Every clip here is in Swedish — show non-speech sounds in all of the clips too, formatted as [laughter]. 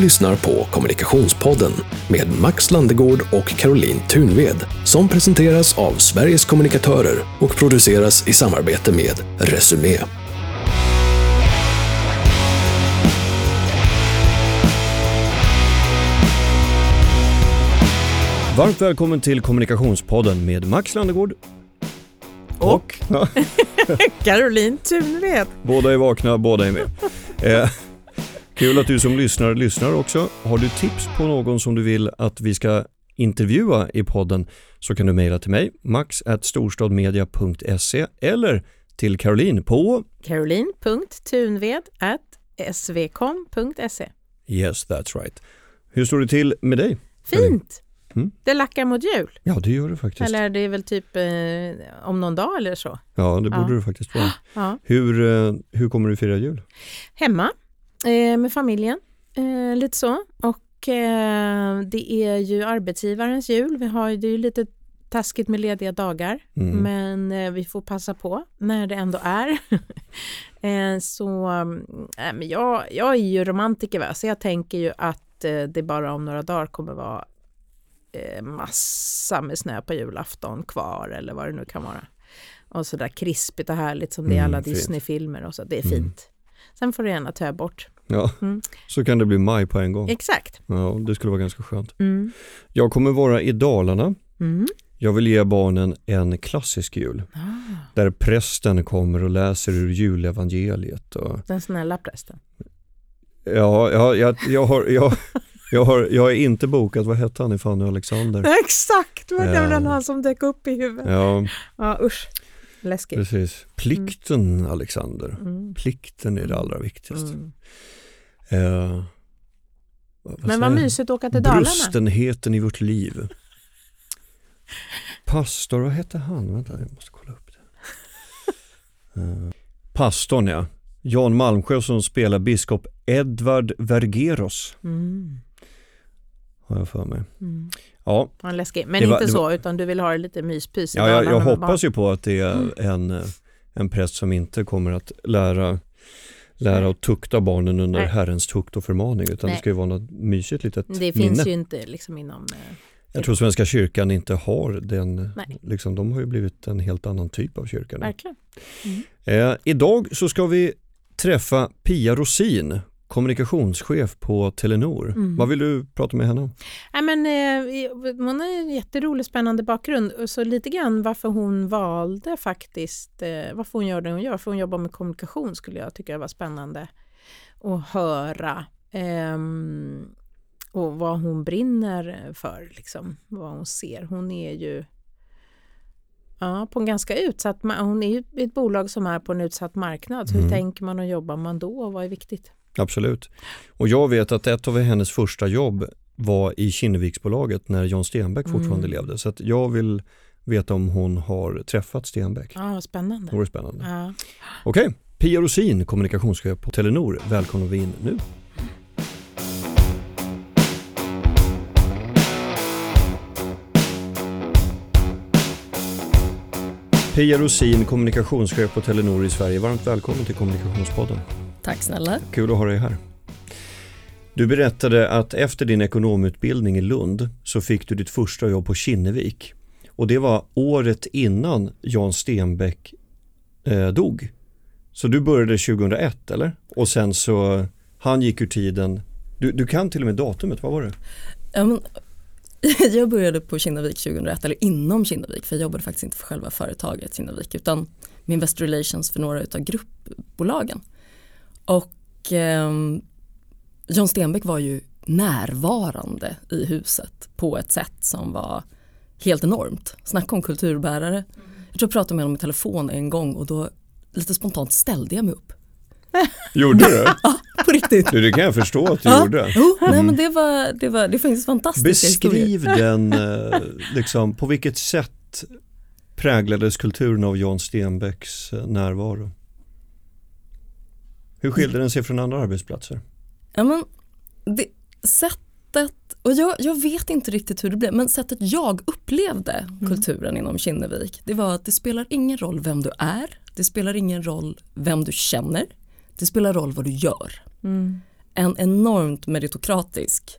lyssnar på Kommunikationspodden med Max Landegård och Caroline Thunved som presenteras av Sveriges kommunikatörer och produceras i samarbete med Resumé. Varmt välkommen till Kommunikationspodden med Max Landegård. Och? Ja, [laughs] Caroline Thunved. båda är vakna, båda är med. Kul att du som lyssnar lyssnar också. Har du tips på någon som du vill att vi ska intervjua i podden så kan du mejla till mig, max.storstadmedia.se eller till Caroline på Caroline.tunved svkom.se Yes, that's right. Hur står det till med dig? Fint! Mm. Det lackar mot jul. Ja, det gör det faktiskt. Eller det är väl typ eh, om någon dag eller så. Ja, det borde Ja. det faktiskt vara. [gasps] Ja. Hur, eh, hur kommer du fira jul? Hemma med familjen, eh, lite så. Och eh, det är ju arbetsgivarens jul. Vi har ju, det är ju lite taskigt med lediga dagar. Mm. Men eh, vi får passa på när det ändå är. [laughs] eh, så eh, men jag, jag är ju romantiker va? så jag tänker ju att eh, det bara om några dagar kommer vara eh, massa med snö på julafton kvar eller vad det nu kan vara. Och så där krispigt och härligt som det är i Mm, alla fint. Disney-filmer och så. Det är Mm. fint. Sen får du gärna töa bort. Ja, Mm. så kan det bli maj på en gång. Exakt. Ja, det skulle vara ganska skönt. Mm. Jag kommer vara i Dalarna. Mm. Jag vill ge barnen en klassisk jul. Ah, Där prästen kommer och läser ur julevangeliet. Och, den snälla prästen. ja, ja jag, jag, har, jag, jag, har, jag är inte bokat, vad hette han i Fanny Alexander? Exakt, det var nämligen han som dök upp i huvudet. Ja, Ja, usch. Läskigt. precis. Plikten Alexander. Mm. Plikten är det allra viktigaste. Mm. Eh, vad Men vad mysigt att åka till Dalarna. Brustenheten i vårt liv. Pastor, vad hette han? Vänta, jag måste kolla upp det. Eh, pastorn ja. Jan Malmsjö som spelar biskop Edvard Vergeros Mm. har jag för mig. Mm. Ja, Ja, läskigt. Men Det var- inte det så, var- utan du vill ha det lite myspys ja jag, jag hoppas ju på att det är Mm. en, eh, en präst som inte kommer att lära lära och tukta barnen under Nej. Herrens tukt och förmaning utan det Nej. ska ju vara något mysigt litet barn. Det minne. finns ju inte liksom inom... eh, Jag tror Svenska kyrkan inte har den, Nej. liksom, de har ju blivit en helt annan typ av kyrka. Verkligen. Eh, idag så ska vi träffa Pia Rosin, kommunikationschef på Telenor. Mm. Vad vill du prata med henne om? Men, eh, hon har en jätterolig, spännande bakgrund. Så lite grann varför hon valde faktiskt, eh, varför hon gör det hon gör. För hon jobbar med kommunikation skulle jag tycka var spännande att höra. Ehm, och vad hon brinner för, liksom, vad hon ser. Hon är ju ja, på en ganska utsatt, hon är ju ett bolag som är på en utsatt marknad. Så hur Mm. tänker man och jobbar man då och vad är viktigt? Absolut. Och jag vet att ett av hennes första jobb var i Kinneviksbolaget när John Stenbeck fortfarande Mm. levde. Så att jag vill veta om hon har träffat Stenbeck. Ja, spännande. Det vore spännande. Ja. Okej, Pia Rosin, kommunikationschef på Telenor. Välkomnar vi in nu. Pia Rosin, kommunikationschef på Telenor i Sverige. Varmt välkommen till Kommunikationspodden. Tack snälla. Kul att ha dig här. Du berättade att efter din ekonomutbildning i Lund så fick du ditt första jobb på Kinnevik. Och det var året innan Jan Stenbeck eh, dog. Så du började 2001 eller? Och sen så, han gick ur tiden. Du, du kan till och med datumet, vad var det? Ja, men, [laughs] jag började på Kinnevik 2001, eller inom Kinnevik, för jag jobbade faktiskt inte för själva företaget Kinnevik, utan med Investor Relations för några av gruppbolagen. Och ehm, John Stenbeck var ju närvarande i huset på ett sätt som var helt enormt. Snacka om kulturbärare. Jag tror jag pratade med honom i telefon en gång och då lite spontant ställde jag mig upp. [laughs] Gjorde du? [laughs] På riktigt. du, det kan jag förstå att du Ja. gjorde. Jo, nej men det var, det var, det finns fantastiska historier. Beskriv den, eh, liksom, på vilket sätt präglades kulturen av Jan Stenbecks eh, närvaro? Hur skilde den sig från andra arbetsplatser? Ja, men det, sättet, och jag, jag vet inte riktigt hur det blev, men sättet jag upplevde kulturen inom Kinnevik, det var att det spelar ingen roll vem du är, det spelar ingen roll vem du känner, det spelar roll vad du gör. Mm. en enormt meritokratisk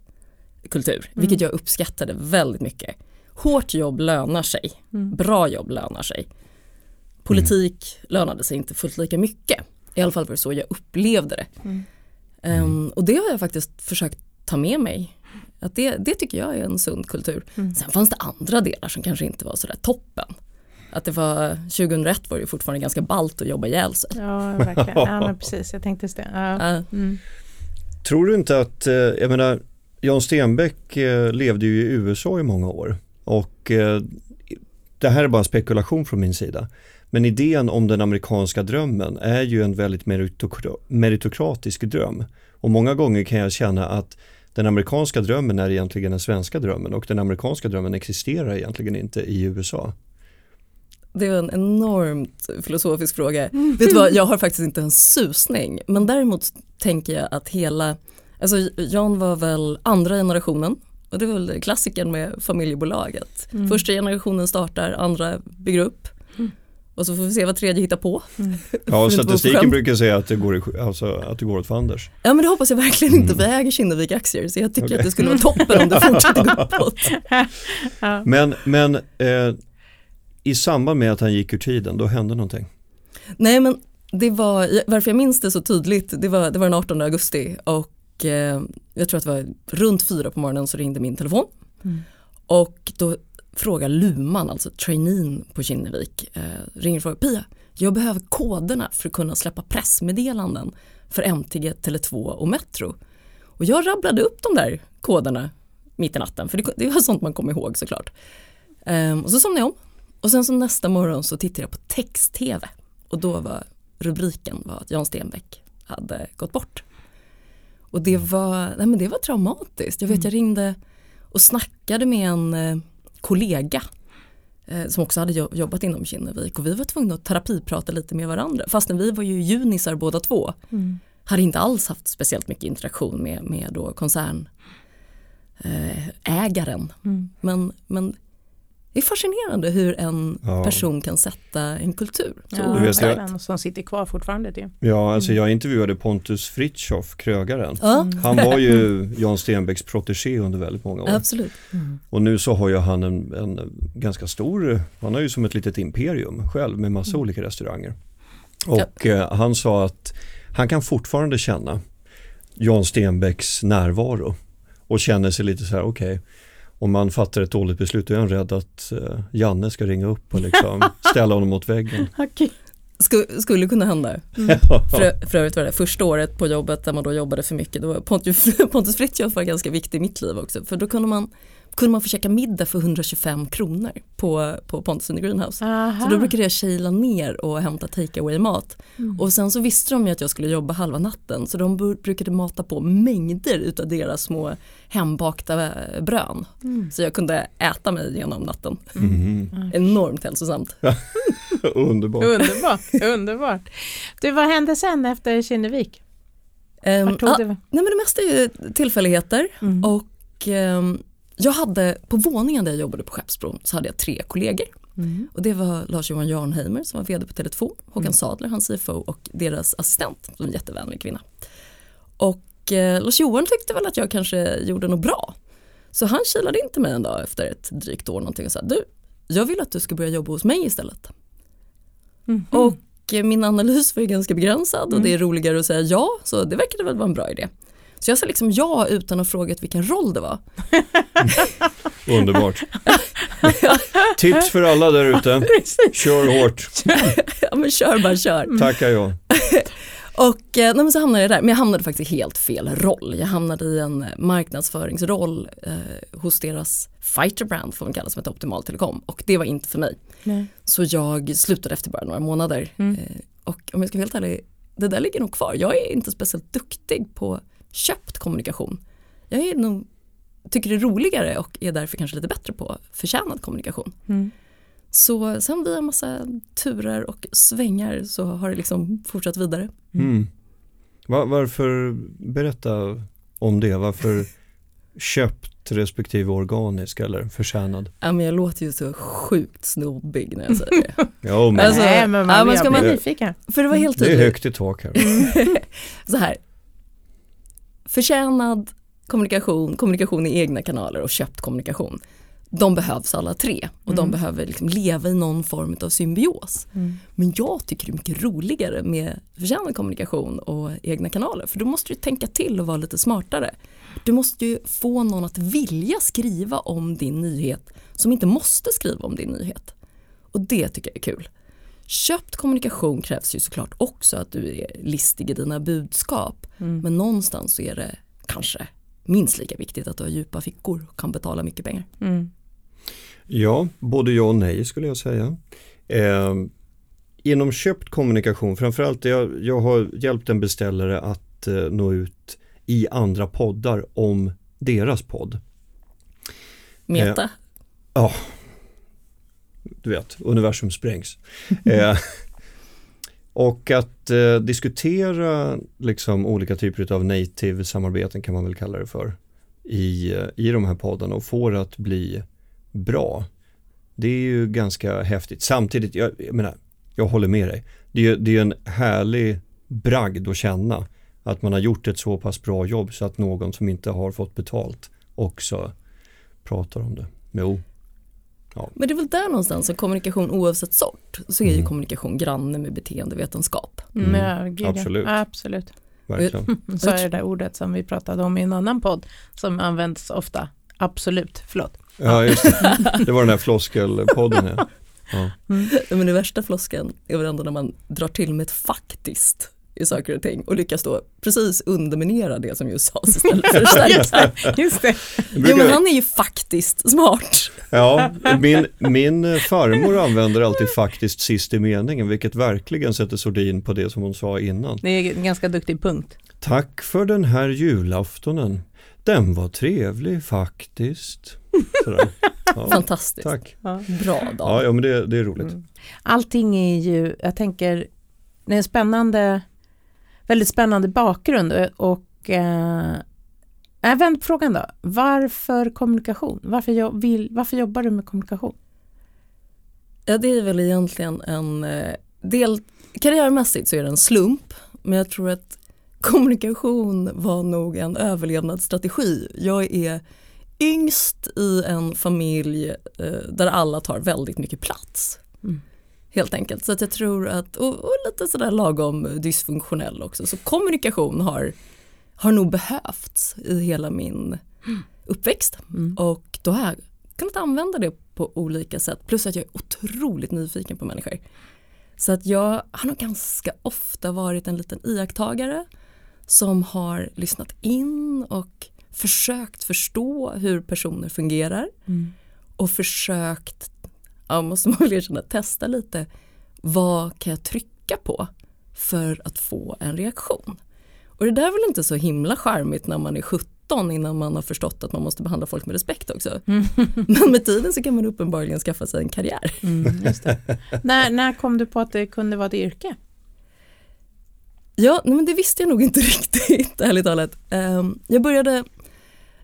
kultur, vilket jag uppskattade väldigt mycket. Hårt jobb lönar sig, bra jobb lönar sig. Politik lönade sig inte fullt lika mycket. I alla fall var det så jag upplevde det. Ehm, och det har jag faktiskt försökt ta med mig. Att det, det tycker jag är en sund kultur. Sen fanns det andra delar som kanske inte var sådär toppen. Att det var 2001 var det ju fortfarande ganska ballt att jobba ihjäl sig. Ja, verkligen. Ja, men [laughs] precis. Jag tänkte det. Ja. Mm. Tror du inte att, eh, jag menar, Jan Stenbeck eh, levde ju i USA i många år och eh, det här är bara spekulation från min sida. Men idén om den amerikanska drömmen är ju en väldigt meritokra- meritokratisk dröm. Och många gånger kan jag känna att den amerikanska drömmen är egentligen den svenska drömmen och den amerikanska drömmen existerar egentligen inte i USA. Det är en enormt filosofisk fråga. Vet du vad, jag har faktiskt inte en susning. Men däremot tänker jag att hela, alltså Jan var väl andra generationen. Och det är väl klassikern med familjebolaget. Första generationen startar, andra bygger upp. Och så får vi se vad tredje hittar på. [laughs] Ja, inte vara statistiken brukar säga att det går, i, alltså, att det går åt fanders. Ja men det hoppas jag verkligen inte, för jag äger Kinnevik-aktier. Så jag tycker Okej. att det skulle vara toppen om det [laughs] fortsätter gå uppåt. [laughs] Ja. Men, men eh, i samband med att han gick ur tiden, då hände någonting. Nej men det var, varför jag minns det så tydligt, det var, det var den 18 augusti och eh, jag tror att det var runt fyra på morgonen så ringde min telefon. Och då frågar Luman, alltså traineen på Kinnevik, eh, ringer och frågar Pia, jag behöver koderna för att kunna släppa pressmeddelanden för MTG, Tele2 och Metro. Och jag rabblade upp de där koderna mitt i natten, för det, det var sånt man kom ihåg såklart. Ehm, och så somnade jag om. Och sen så nästa morgon så tittade jag på text-tv och då var rubriken var att Jan Stenbeck hade gått bort. Och det var, nej men det var traumatiskt. Jag vet jag ringde och snackade med en eh, kollega eh, som också hade jo- jobbat inom Kinnevik och vi var tvungna att terapiprata lite med varandra fastän vi var ju junisar båda två. Hade inte alls haft speciellt mycket interaktion med, med då koncern eh, ägaren. Men, men det är fascinerande hur en Ja. person kan sätta en kultur. Så Ja, vet, jag-. Som sitter kvar fortfarande. Det. Ja, alltså jag intervjuade Pontus Fritiof, krögaren. Ja, Han var ju [laughs] Jan Stenbecks protégé under väldigt många år. absolut. Och nu så har ju han en, en ganska stor, han har ju som ett litet imperium själv med massa olika restauranger. Och eh, han sa att han kan fortfarande känna Jan Stenbecks närvaro och känner sig lite så här, okej, om man fattar ett dåligt beslut då är han rädd att eh, Janne ska ringa upp och liksom [laughs] ställa honom mot väggen. Okej. Skulle, skulle kunna hända. [laughs] För, för övrigt var det första året på jobbet där man då jobbade för mycket, då var Pontus, [laughs] Pontus Fritiof var ganska viktig i mitt liv också. För då kunde man, kunde man få käka middag för 125 kronor på, på Pontus in the Greenhouse. Aha. Så då brukade jag kila ner och hämta take away mat. Och sen så visste de ju att jag skulle jobba halva natten så de brukade mata på mängder utav deras små hembakta eh, brön. Så jag kunde äta mig genom natten. Mhm. Enormt hälsosamt. [laughs] Underbart. Underbart, underbart. Du, vad hände sen efter Kinnevik? Ja, det? Nej men det mesta är ju tillfälligheter Mm. och ehm, jag hade på våningen där jag jobbade på Skeppsbron så hade jag tre kollegor Mm. och det var Lars-Johan Jarnheimer som var vd på Tele2, Håkan Sadler, hans CFO och deras assistent, som är en jättevänlig kvinna. Och eh, Lars-Johan tyckte väl att jag kanske gjorde något bra. Så han kilade in till mig en dag efter ett drygt år någonting och sa du, jag vill att du ska börja jobba hos mig istället. Mhm. Och eh, min analys var ju ganska begränsad och det är roligare att säga ja, så det verkade väl vara en bra idé. Så jag sa liksom ja utan att fråga vilken roll det var. [laughs] Underbart. [laughs] Tips för alla där ute. [laughs] Kör hårt. ja men kör bara kör. Tackar jag. Och eh, nej, men så hamnade jag där, men jag hamnade faktiskt i helt fel roll. Jag hamnade i en marknadsföringsroll eh, hos deras fighter brand får man kalla som heter Optimal Telekom och det var inte för mig. Nej. Så jag slutade efter bara några månader. Mm. Eh, och om jag ska vara helt ärlig, det där ligger nog kvar. Jag är inte speciellt duktig på köpt kommunikation. Jag är nog, tycker det är roligare och är därför kanske lite bättre på förtjänad kommunikation. Mm. Så sen via en massa turer och svängar så har det liksom fortsatt vidare. Mm. Va- varför, berätta om det. Varför [laughs] köpt respektive organisk eller förtjänad? Ja, men jag låter ju så sjukt snobbig när jag säger det. [laughs] Ja, men Alltså, Nej, men man, ja, men ska man- nyfiken. För det var helt det är högt i tak här. [laughs] Så här. Förtjänad kommunikation, kommunikation i egna kanaler och köpt kommunikation. De behövs alla tre och de behöver liksom leva i någon form av symbios. Men jag tycker det är mycket roligare med förtjänad kommunikation och egna kanaler för då måste du tänka till och vara lite smartare. Du måste ju få någon att vilja skriva om din nyhet som inte måste skriva om din nyhet. Och det tycker jag är kul. Köpt kommunikation krävs ju såklart också att du är listig i dina budskap. Men någonstans så är det kanske minst lika viktigt att du har djupa fickor och kan betala mycket pengar. Mm. Ja, både ja och nej skulle jag säga. Eh, inom köpt kommunikation, framförallt jag, jag har hjälpt en beställare att eh, nå ut i andra poddar om deras podd. Meta. Ja, du vet, universum sprängs. eh, [laughs] och att eh, diskutera liksom olika typer av native-samarbeten kan man väl kalla det för i, eh, i de här poddarna och få det att bli bra. Det är ju ganska häftigt. Samtidigt, jag, jag menar, jag håller med dig. Det är det är en härlig bragd att känna att man har gjort ett så pass bra jobb så att någon som inte har fått betalt också pratar om det. Jo, Men det är väl där någonstans som kommunikation oavsett sort så är ju Mm. kommunikation granne med beteendevetenskap. Mm. Ja, gud, ja. absolut. absolut. verkligen. Så är det där ordet som vi pratade om i en annan podd som används ofta. Absolut, förlåt. Ja, just det. Det var den här floskelpodden. Ja. Ja. Men det värsta floskeln är väl ändå när man drar till med ett faktiskt i saker och ting och lyckas då precis underminera det som just sades istället för att. [laughs] Just det. Jo men han är ju faktiskt smart. Ja, min, min farmor använder alltid faktiskt sist i meningen, vilket verkligen sätter sordin på det som hon sa innan. Det är en ganska duktig punkt. Tack för den här julaftonen. Den var trevlig faktiskt. Sådär. Ja, Fantastiskt. tack. Ja. Bra Ja, dag. ja, men det, det är roligt. Mm. Allting är ju, jag tänker, det är en spännande, väldigt spännande bakgrund och, eh, på frågan då. Varför kommunikation? Varför, jag vill, varför jobbar du med kommunikation? Ja det är väl egentligen en eh, del, karriärmässigt så är det en slump men jag tror att kommunikation var nog en överlevnadsstrategi. Jag är yngst i en familj eh, där alla tar väldigt mycket plats. Mm. Helt enkelt. Så att jag tror att, och, och lite sådär lagom dysfunktionell också. Så kommunikation har, har nog behövts i hela min uppväxt. Mm. Och då har jag kunnat använda det på olika sätt. Plus att jag är otroligt nyfiken på människor. Så att jag har nog ganska ofta varit en liten iakttagare som har lyssnat in och försökt förstå hur personer fungerar Mm. och försökt, ja måste man väl erkänna, testa lite vad kan jag trycka på för att få en reaktion. Och det där är väl inte så himla charmigt när man är 17 innan man har förstått att man måste behandla folk med respekt också. [laughs] Men med tiden så kan man uppenbarligen skaffa sig en karriär. Mm, när, när kom du på att det kunde vara ett yrke? Ja, nej, men det visste jag nog inte [laughs] riktigt, ärligt talat. Ehm, jag, började,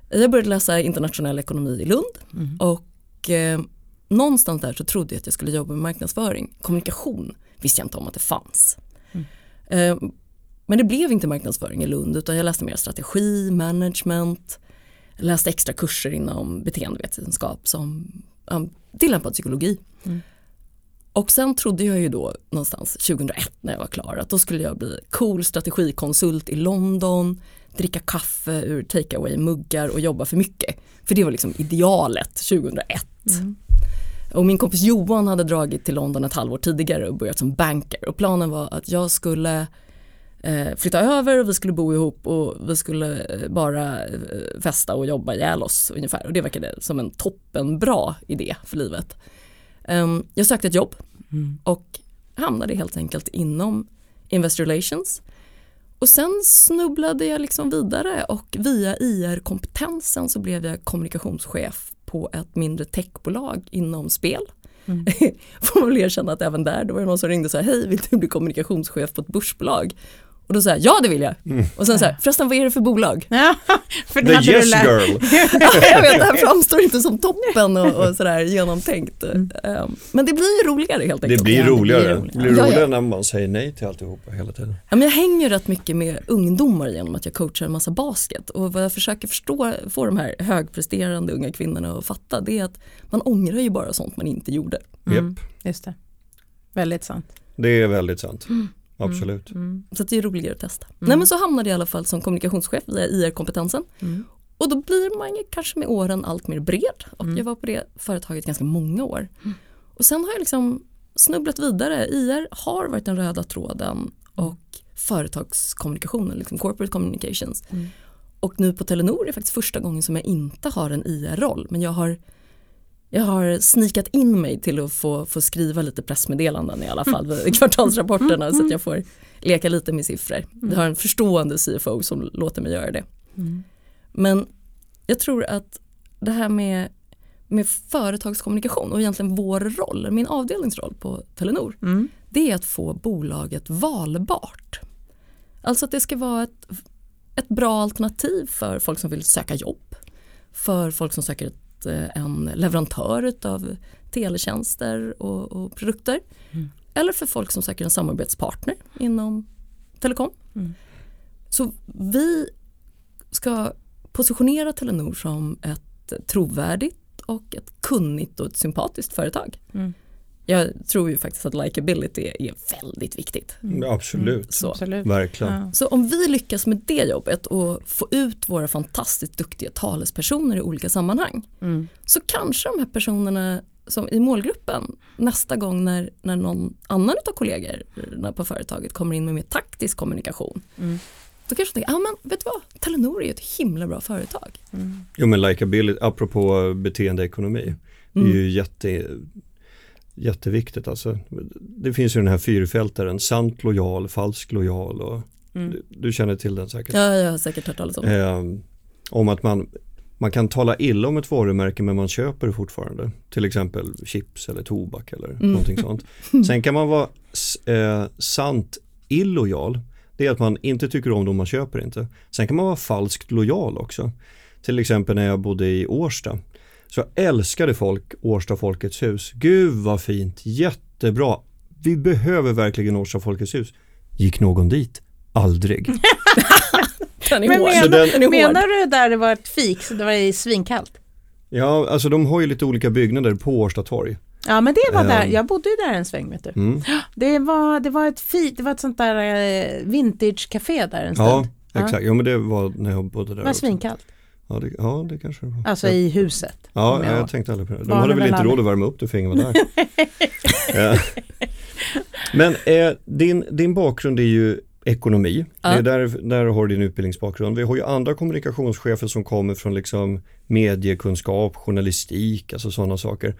jag började läsa internationell ekonomi i Lund Mm. och eh, någonstans där så trodde jag att jag skulle jobba med marknadsföring. Kommunikation visste jag inte om att det fanns. Mm. Ehm, men det blev inte marknadsföring i Lund utan jag läste mer strategi, management, läste extra kurser inom beteendevetenskap som tillämpad psykologi. Mm. Och sen trodde jag ju då någonstans 2001 när jag var klar att då skulle jag bli cool strategikonsult i London, dricka kaffe ur takeaway muggar och jobba för mycket. För det var liksom idealet 2001. Mm. Och min kompis Johan hade dragit till London ett halvår tidigare och börjat som banker och planen var att jag skulle eh, flytta över och vi skulle bo ihop och vi skulle eh, bara eh, festa och jobba ihjäl oss ungefär och det verkade som en toppenbra idé för livet. Ehm, jag sökte ett jobb Mm. och hamnade helt enkelt inom Investor Relations. Och sen snubblade jag liksom vidare och via IR-kompetensen så blev jag kommunikationschef på ett mindre techbolag inom spel. Mm. [laughs] Får man väl erkänna att även där, då var det någon som ringde och sa hej vill du bli kommunikationschef på ett börsbolag? Och då säger jag, ja det vill jag. Mm. Och sen så här, förresten vad är det för bolag? [laughs] Ja, för det The yes girl. [laughs] jag vet, det här framstår inte som toppen och, och sådär genomtänkt. Mm. Um, Men det blir ju roligare helt enkelt. Det blir Ja, det blir roligare. roligare. Det blir Ja, ja. roligare när man säger nej till alltihopa hela tiden. Ja, men jag hänger rätt mycket med ungdomar genom att jag coachar en massa basket och vad jag försöker förstå, få de här högpresterande unga kvinnorna att fatta det är att man ångrar ju bara sånt man inte gjorde. Mm, Japp. just det. Väldigt sant. Det är väldigt sant. Absolut. Mm. Så det är roligare att testa. Nej men så hamnade jag i alla fall som kommunikationschef via IR-kompetensen Mm. och då blir man ju kanske med åren allt mer bred och Mm. jag var på det företaget ganska många år. Och sen har jag liksom snubblat vidare. IR har varit den röda tråden och företagskommunikationen, liksom corporate communications. Mm. Och nu på Telenor är det faktiskt första gången som jag inte har en IR-roll men jag har jag har snikat in mig till att få, få skriva lite pressmeddelanden i alla fall kvartalsrapporterna så att jag får leka lite med siffror. Vi har en förstående CFO som låter mig göra det. Mm. Men jag tror att det här med, med företagskommunikation och egentligen vår roll, min avdelningsroll på Telenor, Mm. det är att få bolaget valbart. Alltså att det ska vara ett, ett bra alternativ för folk som vill söka jobb, för folk som söker ett, en leverantör av teletjänster och, och produkter Mm. eller för folk som söker en samarbetspartner inom telekom. Mm. Så vi ska positionera Telenor som ett trovärdigt och ett kunnigt och ett sympatiskt företag. Mm. Jag tror ju faktiskt att likability är väldigt viktigt. Absolut. Så. Absolut. Verkligen. Ja. Så om vi lyckas med det jobbet och få ut våra fantastiskt duktiga talespersoner i olika sammanhang Mm. så kanske de här personerna som i målgruppen nästa gång när, när någon annan av kollegorna på företaget kommer in med mer taktisk kommunikation Mm. då kanske de tänker, ja men vet du vad, Telenor är ju ett himla bra företag. Mm. Jo men likability, apropå beteendeekonomi, det är Mm. ju jätte, jätteviktigt alltså. Det finns ju den här fyrfältaren, sant lojal, falsk lojal och Mm. du, du känner till den säkert. Ja, jag har säkert hört talas om. Eh, om att man, man kan tala illa om ett varumärke men man köper det fortfarande. Till exempel chips eller tobak eller Mm. någonting sånt. [laughs] Sen kan man vara eh, sant illojal. Det är att man inte tycker om dem man köper inte. Sen kan man vara falskt lojal också. Till exempel när jag bodde i Årsta. Så älskade folk Årsta Folkets hus. Gud vad fint, jättebra. Vi behöver verkligen Årsta Folkets hus. Gick någon dit? Aldrig. [laughs] Den är Men hård. Menar, den- Den är hård. menar du där det var ett fik, så det var svinkallt? Ja, alltså de har ju lite olika byggnader på Årsta torg. Ja men det var där, Ehm. jag bodde ju där en sväng vet du. Mm. Det var, det var ett fik, det var ett sånt där eh, vintage-café där en Ja, stund. exakt. Ja, men det var när jag bodde där. Det var svinkallt, Ja, det, ja, det kanske det var. alltså i huset. Ja, jag, jag- tänkte aldrig på det. De hade väl inte råd att värma upp det för ingen var där. Men eh, din, din bakgrund är ju ekonomi. Ja. Det är där, där har du din utbildningsbakgrund. Vi har ju andra kommunikationschefer som kommer från liksom mediekunskap, journalistik, alltså sådana saker.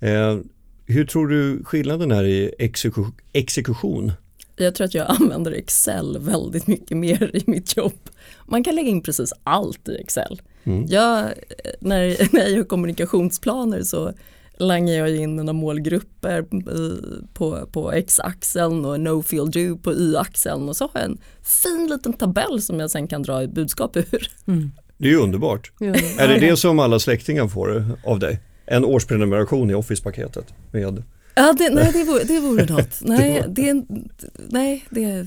Eh, hur tror du skillnaden är i exeku- exekution? Jag tror att jag använder Excel väldigt mycket mer i mitt jobb. Man kan lägga in precis allt i Excel. Mm. Jag, när, [laughs] när jag gör kommunikationsplaner så langar jag in mina målgrupper på, på x-axeln och no feel do på y-axeln och så har jag en fin liten tabell som jag sen kan dra budskap ur. [laughs] Det är ju underbart. Jo. Är det det som alla släktingar får av dig? En årsprenumeration i Office-paketet med Ja, det, nej, det vore, det vore [laughs] något. Nej det, nej, det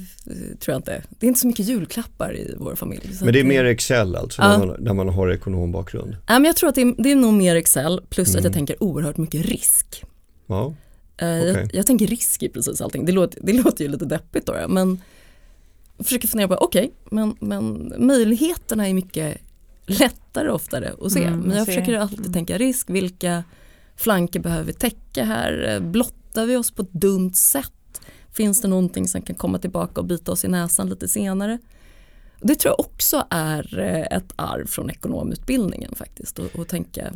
tror jag inte. Det är inte så mycket julklappar i vår familj. så Men det är att mer Excel alltså, Ja. när, man, när man har ekonombakgrund. Ja, men jag tror att det är, det är nog mer Excel plus att Mm. jag tänker oerhört mycket risk. Ja, Eh, jag, jag tänker risk i precis allting. Det låter, det låter ju lite deppigt då, men jag försöker fundera på, okej, men, men möjligheterna är mycket lättare oftare att se. Mm, men jag att se. försöker alltid Mm. tänka risk, vilka flanker behöver vi täcka här? Blottar vi oss på ett dumt sätt? Finns det någonting som kan komma tillbaka och bita oss i näsan lite senare? Det tror jag också är eh, ett arv från ekonomutbildningen faktiskt. Och, och tänka,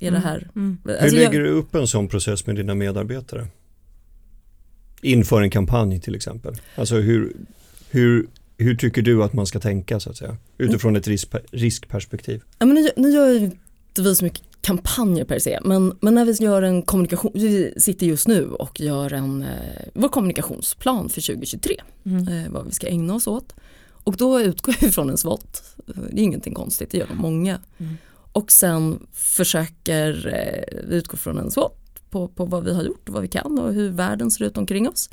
är det här... Mm. Hur Alltså, jag- lägger du upp en sån process med dina medarbetare? Inför en kampanj till exempel. Alltså hur, hur, hur tycker du att man ska tänka så att säga? Utifrån ett risk, riskperspektiv. Ja, men nu, nu gör ju inte vi så mycket kampanjer per se, men, men när vi gör en kommunikation, vi sitter just nu och gör en, eh, vår kommunikationsplan för 2023, Mm. eh, vad vi ska ägna oss åt. Och då utgår vi [laughs] från en SWOT, det är ingenting konstigt, det gör de många. Mm. Och sen försöker eh, vi utgå från en SWOT på, på vad vi har gjort och vad vi kan och hur världen ser ut omkring oss.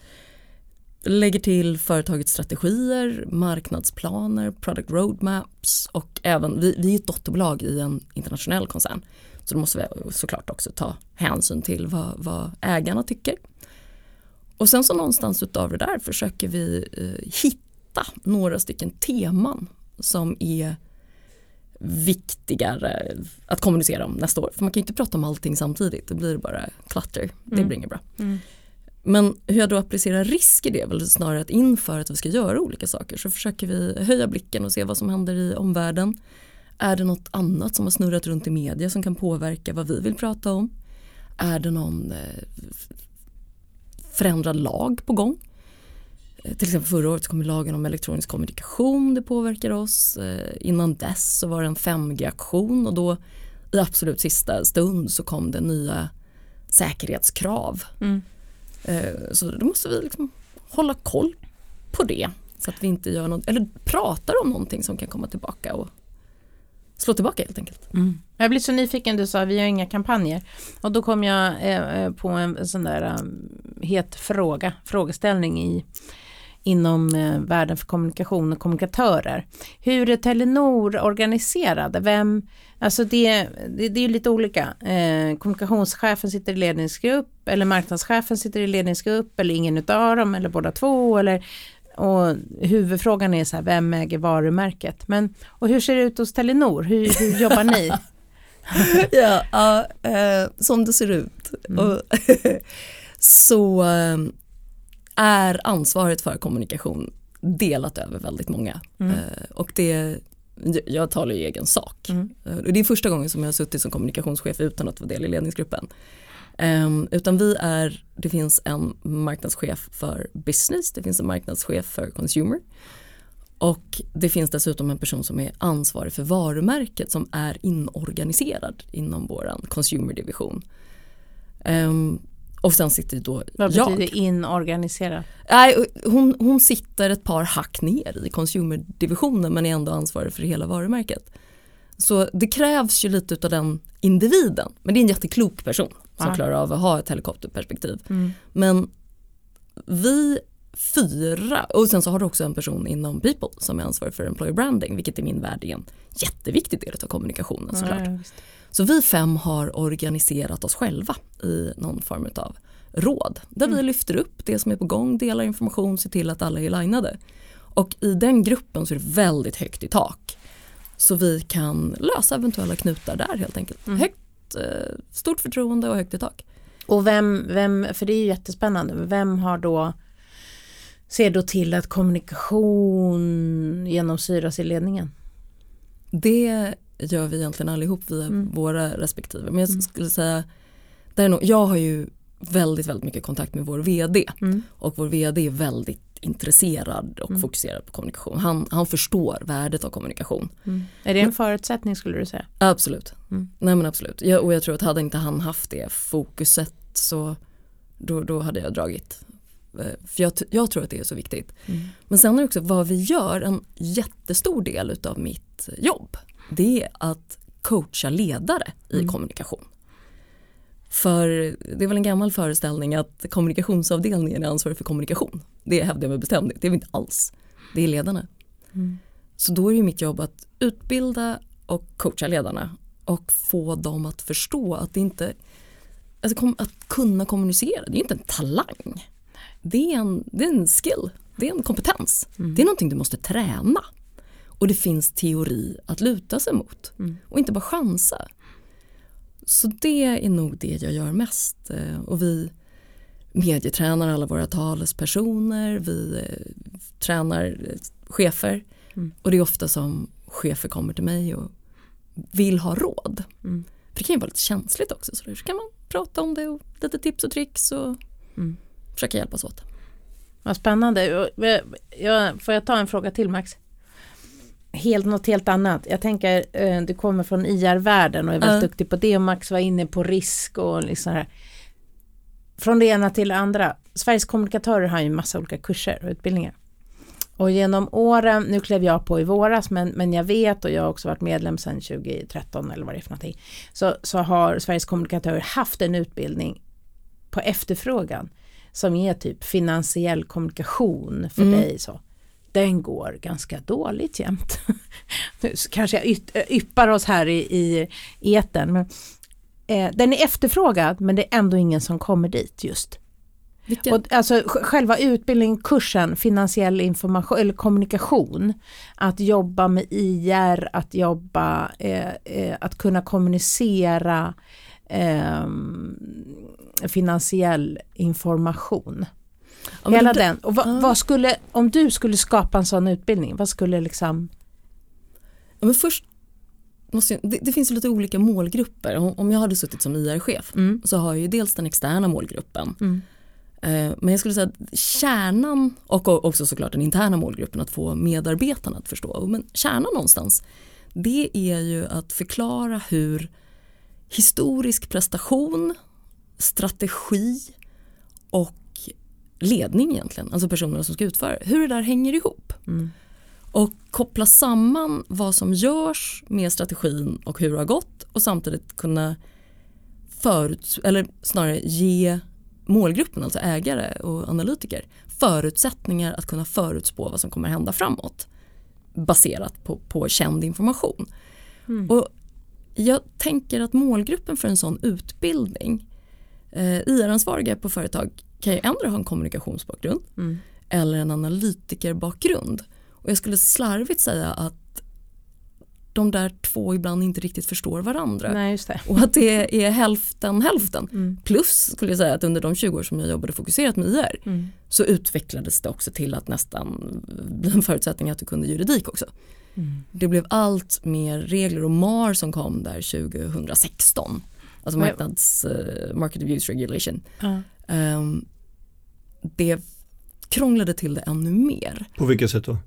Lägger till företagets strategier, marknadsplaner, product roadmaps och även, vi, vi är ett dotterbolag i en internationell koncern. Så då måste vi såklart också ta hänsyn till vad, vad ägarna tycker. Och sen så någonstans utav det där försöker vi eh, hitta några stycken teman som är viktigare att kommunicera om nästa år. För man kan ju inte prata om allting samtidigt, det blir bara klatter. Det Mm. blir inget bra. Mm. Men hur jag då applicerar risk i det är väl snarare att inför att vi ska göra olika saker så försöker vi höja blicken och se vad som händer i omvärlden. Är det något annat som har snurrat runt i media som kan påverka vad vi vill prata om? Är det någon eh, förändrad lag på gång? Eh, Till exempel förra året så kom lagen om elektronisk kommunikation, det påverkar oss. Eh, Innan dess så var det en 5G-aktion och då i absolut sista stund så kom det nya säkerhetskrav. Mm. Så då måste vi liksom hålla koll på det. Så att vi inte gör något, eller pratar om någonting som kan komma tillbaka och slå tillbaka helt enkelt. Mm. Jag blir så nyfiken, du sa vi har inga kampanjer. Och då kom jag eh, eh på en sån där um, het fråga, frågeställning i, inom eh, världen för kommunikation och kommunikatörer. Hur är Telenor organiserade? Vem, alltså det, det, det är ju lite olika. Eh, kommunikationschefen sitter i ledningsgrupp eller marknadschefen sitter i ledningsgrupp eller ingen utav dem eller båda två eller och huvudfrågan är så här, vem äger varumärket? Men, och hur ser det ut hos Telenor? Hur, hur jobbar ni? [laughs] ja, ja eh, som det ser ut. Mm. Och [laughs] så eh, är ansvaret för kommunikation delat över väldigt många. Mm. Eh, och det, jag talar i egen sak. Mm. Eh, och det är första gången som jag har suttit som kommunikationschef utan att vara del i ledningsgruppen. Um, utan vi är, det finns en marknadschef för business, det finns en marknadschef för consumer och det finns dessutom en person som är ansvarig för varumärket som är inorganiserad inom våran consumer-division. Um, och sen sitter då Vad jag. betyder inorganiserat? Nej, hon, hon sitter ett par hack ner i consumer-divisionen men är ändå ansvarig för hela varumärket. Så det krävs ju lite av den individen. Men det är en jätteklok person som Ja. klarar av att ha ett helikopterperspektiv. Mm. Men vi fyra, och sen så har du också en person inom People som är ansvarig för employer branding, vilket i min värld är en jätteviktig del av kommunikationen såklart. Ja. Så vi fem har organiserat oss själva i någon form av råd där vi lyfter upp det som är på gång, delar information, ser till att alla är linade. Och i den gruppen så är det väldigt högt i tak. Så vi kan lösa eventuella knutar där helt enkelt. Mm. Högt, eh, stort förtroende och högt i tak. Och vem, vem, för det är ju jättespännande, vem har då ser då till att kommunikation genomsyras i ledningen? Det gör vi egentligen allihop via Mm. våra respektive. Men jag Mm. skulle säga, där är nog, jag har ju väldigt, väldigt mycket kontakt med vår VD Mm. och vår VD är väldigt intresserad och Mm. fokuserad på kommunikation. Han, han förstår värdet av kommunikation. Är det en förutsättning skulle du säga? Absolut. Mm. Nej men absolut. Jag, och jag tror att hade inte han haft det fokuset så då, då hade jag dragit. Eh, För jag, jag tror att det är så viktigt. Mm. Men sen är det också vad vi gör, en jättestor del av mitt jobb. Det är att coacha ledare i Mm. kommunikation. För det är väl en gammal föreställning att kommunikationsavdelningen är ansvarig för kommunikation. Det hävdar jag med bestämdhet, det är vi inte alls. Det är ledarna. Mm. Så då är det mitt jobb att utbilda och coacha ledarna och få dem att förstå att det inte, alltså att kunna kommunicera, det är inte en talang. Det är en, det är en skill, det är en kompetens. Mm. Det är någonting du måste träna. Och det finns teori att luta sig mot Mm. och inte bara chansa. Så det är nog det jag gör mest. Eh, Och vi medietränar alla våra talespersoner, vi eh, tränar eh, chefer Mm. och det är ofta som chefer kommer till mig och vill ha råd. Mm. För det kan ju vara lite känsligt också så där kan man prata om det och lite tips och tricks och Mm. försöka hjälpas åt. Vad spännande. Jag, får jag ta en fråga till Max? Helt, något helt annat. Jag tänker, eh, du kommer från IR-världen och är väldigt Ja. duktig på det och Max var inne på risk och liksom här. Från det ena till det andra. Sveriges kommunikatörer har ju massa olika kurser och utbildningar. Och genom åren, nu klev jag på i våras, men, men jag vet och jag har också varit medlem sedan 2013 eller vad det är för någonting. Så, så har Sveriges kommunikatörer haft en utbildning på efterfrågan som är typ finansiell kommunikation för Mm. dig. så den går ganska dåligt jämt. [laughs] Nu kanske jag yppar oss här i, i eten. Men, eh, den är efterfrågad men det är ändå ingen som kommer dit just. Vilken, Och, alltså sj- själva utbildningen, kursen, finansiell information eller kommunikation, att jobba med IR, att jobba, eh, eh, att kunna kommunicera ehm, finansiell information. Men Hela det- den. Och vad, Ja. vad skulle, om du skulle skapa en sån utbildning, vad skulle liksom... Ja, men först måste jag, det, det finns lite olika målgrupper. Om, om jag hade suttit som IR-chef Mm. så har jag ju dels den externa målgruppen. Mm. Eh, men jag skulle säga att kärnan och också såklart den interna målgruppen att få medarbetarna att förstå. Men kärnan någonstans det är ju att förklara hur historisk prestation, strategi och ledning egentligen, alltså personerna som ska utföra det, hur det där hänger ihop Mm. och koppla samman vad som görs med strategin och hur det har gått och samtidigt kunna förut, eller snarare ge målgruppen, alltså ägare och analytiker förutsättningar att kunna förutspå vad som kommer hända framåt baserat på, på känd information. Mm. Och jag tänker att målgruppen för en sån utbildning eh, IR-ansvariga på företag kan ju ändå ha en kommunikationsbakgrund Mm. eller en analytikerbakgrund. Och jag skulle slarvigt säga att de där två ibland inte riktigt förstår varandra. Nej. Och att det är hälften hälften. Mm. Plus skulle jag säga att under de 20 år som jag jobbade fokuserat med IR Mm. så utvecklades det också till att nästan bli en förutsättning att du kunde juridik också. Mm. Det blev allt mer regler och MAR som kom där 2016. Alltså marknads, eh, Market Abuse Regulation. Ja. Ehm, det krånglade till det ännu mer. På vilket sätt då?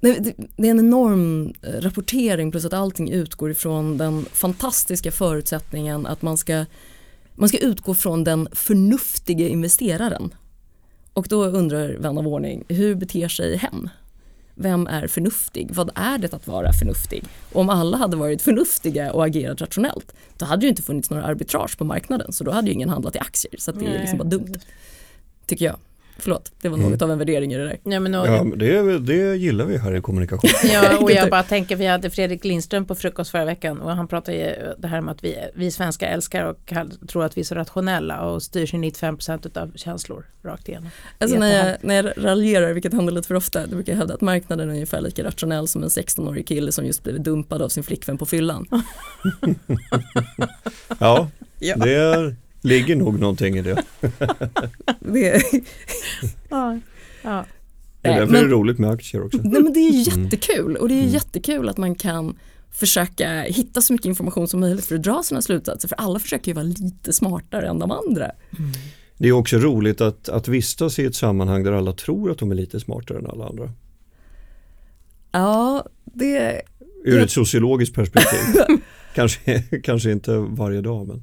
Det är en enorm eh, rapportering plus att allting utgår ifrån den fantastiska förutsättningen att man ska, man ska utgå från den förnuftiga investeraren. Och då undrar vän av ordning, hur beter sig hen? Vem är förnuftig? Vad är det att vara förnuftig? Och om alla hade varit förnuftiga och agerat rationellt, då hade ju inte funnits några arbitrage på marknaden, så då hade ju ingen handlat i aktier. Så att det är liksom bara dumt, tycker jag. Förlåt, det var Mm. något av en värdering i det där. Ja, men och, Ja, men det, det gillar vi här i kommunikation. [laughs] Ja, och jag bara tänker, vi hade Fredrik Lindström på frukost förra veckan och han pratade ju det här med att vi, vi svenskar älskar och tror att vi är så rationella och styrs i 95% av känslor rakt igenom. Alltså när jag, när jag raljerar, vilket händer lite för ofta, då brukar jag hävda att marknaden är ungefär lika rationell som en 16-årig kille som just blivit dumpad av sin flickvän på fyllan. [laughs] Ja, [laughs] Ja. det ligger nog någonting i det. Det, Ja. Ja. Det är därför men- det är roligt med aktier också. nej, men det är Mm. jättekul och det är Mm. jättekul att man kan försöka hitta så mycket information som möjligt för att dra sina slutsatser för alla försöker ju vara lite smartare än de andra. Det är också roligt att, att vistas i ett sammanhang där alla tror att de är lite smartare än alla andra. Ja, det, Ur Ja. ett sociologiskt perspektiv. [laughs] kanske, kanske inte varje dag men.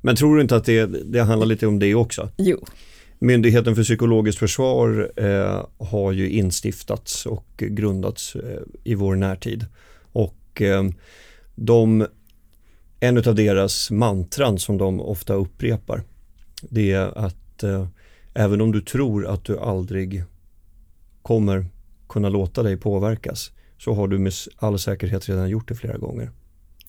Men tror du inte att det, det handlar lite om det också? jo, Myndigheten för psykologiskt försvar eh, har ju instiftats och grundats eh, i vår närtid. Och eh, de, en av deras mantran som de ofta upprepar det är att eh, även om du tror att du aldrig kommer kunna låta dig påverkas så har du med all säkerhet redan gjort det flera gånger.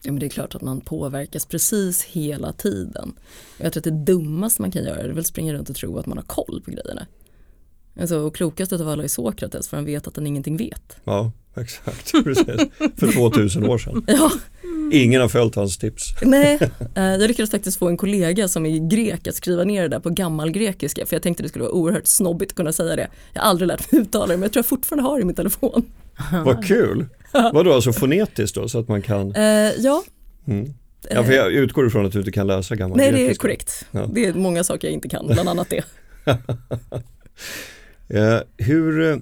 Ja, men det är klart att man påverkas precis hela tiden. Och jag tror att det dummaste man kan göra är väl springa runt och tro att man har koll på grejerna. Alltså, och klokast av alla är Sokrates för han vet att han ingenting vet. Ja, exakt. [laughs] Precis. För 2000 år sedan. Ja, Ingen har följt hans tips. nej. Eh, [laughs] Jag lyckades faktiskt få en kollega som är grek att skriva ner det där på gammal grekiska för jag tänkte det skulle vara oerhört snobbigt att kunna säga det. Jag har aldrig lärt mig uttala det men jag tror jag fortfarande har det i min telefon. Vad kul! [laughs] Vadå, alltså fonetiskt då så att man kan? Eh, ja, Mm. Ja, för jag utgår ifrån att du inte kan läsa gammal nej det är grekiska. korrekt. Ja. Det är många saker jag inte kan, bland annat det. [laughs] Eh, hur, eh,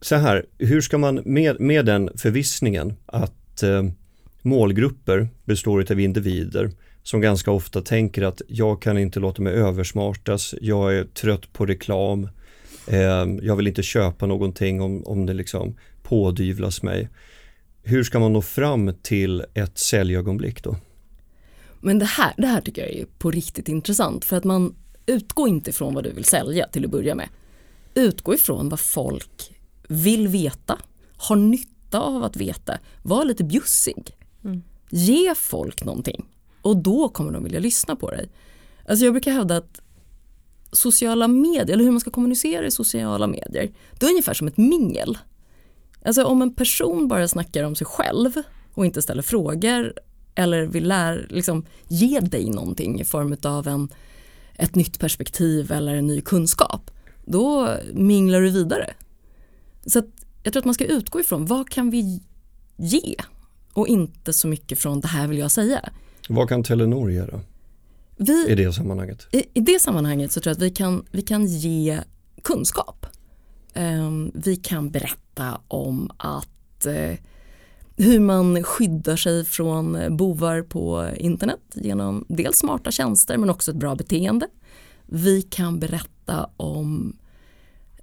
så här, hur ska man med, med den förvissningen att eh, målgrupper består av individer som ganska ofta tänker att jag kan inte låta mig översmartas, jag är trött på reklam, eh, jag vill inte köpa någonting om, om det liksom pådyvlas mig. Hur ska man nå fram till ett säljögonblick då? Men det här, det här tycker jag är på riktigt intressant för att man utgår inte ifrån vad du vill sälja till att börja med. Utgå ifrån vad folk vill veta, har nytta av att veta, var lite bjussig. Mm. Ge folk någonting och då kommer de vilja lyssna på dig. Alltså jag brukar hävda att sociala medier, eller hur man ska kommunicera i sociala medier, det är ungefär som ett mingel. Alltså om en person bara snackar om sig själv och inte ställer frågor eller vill lär, liksom, ge dig någonting i form av en, ett nytt perspektiv eller en ny kunskap, då minglar du vidare. Så jag tror att man ska utgå ifrån vad kan vi ge och inte så mycket från det här vill jag säga. Vad kan Telenor göra vi, i det sammanhanget? I, I, det sammanhanget så tror jag att vi kan, vi kan ge kunskap. Um, vi kan berätta om att eh, hur man skyddar sig från eh, bovar på internet genom dels smarta tjänster men också ett bra beteende. Vi kan berätta om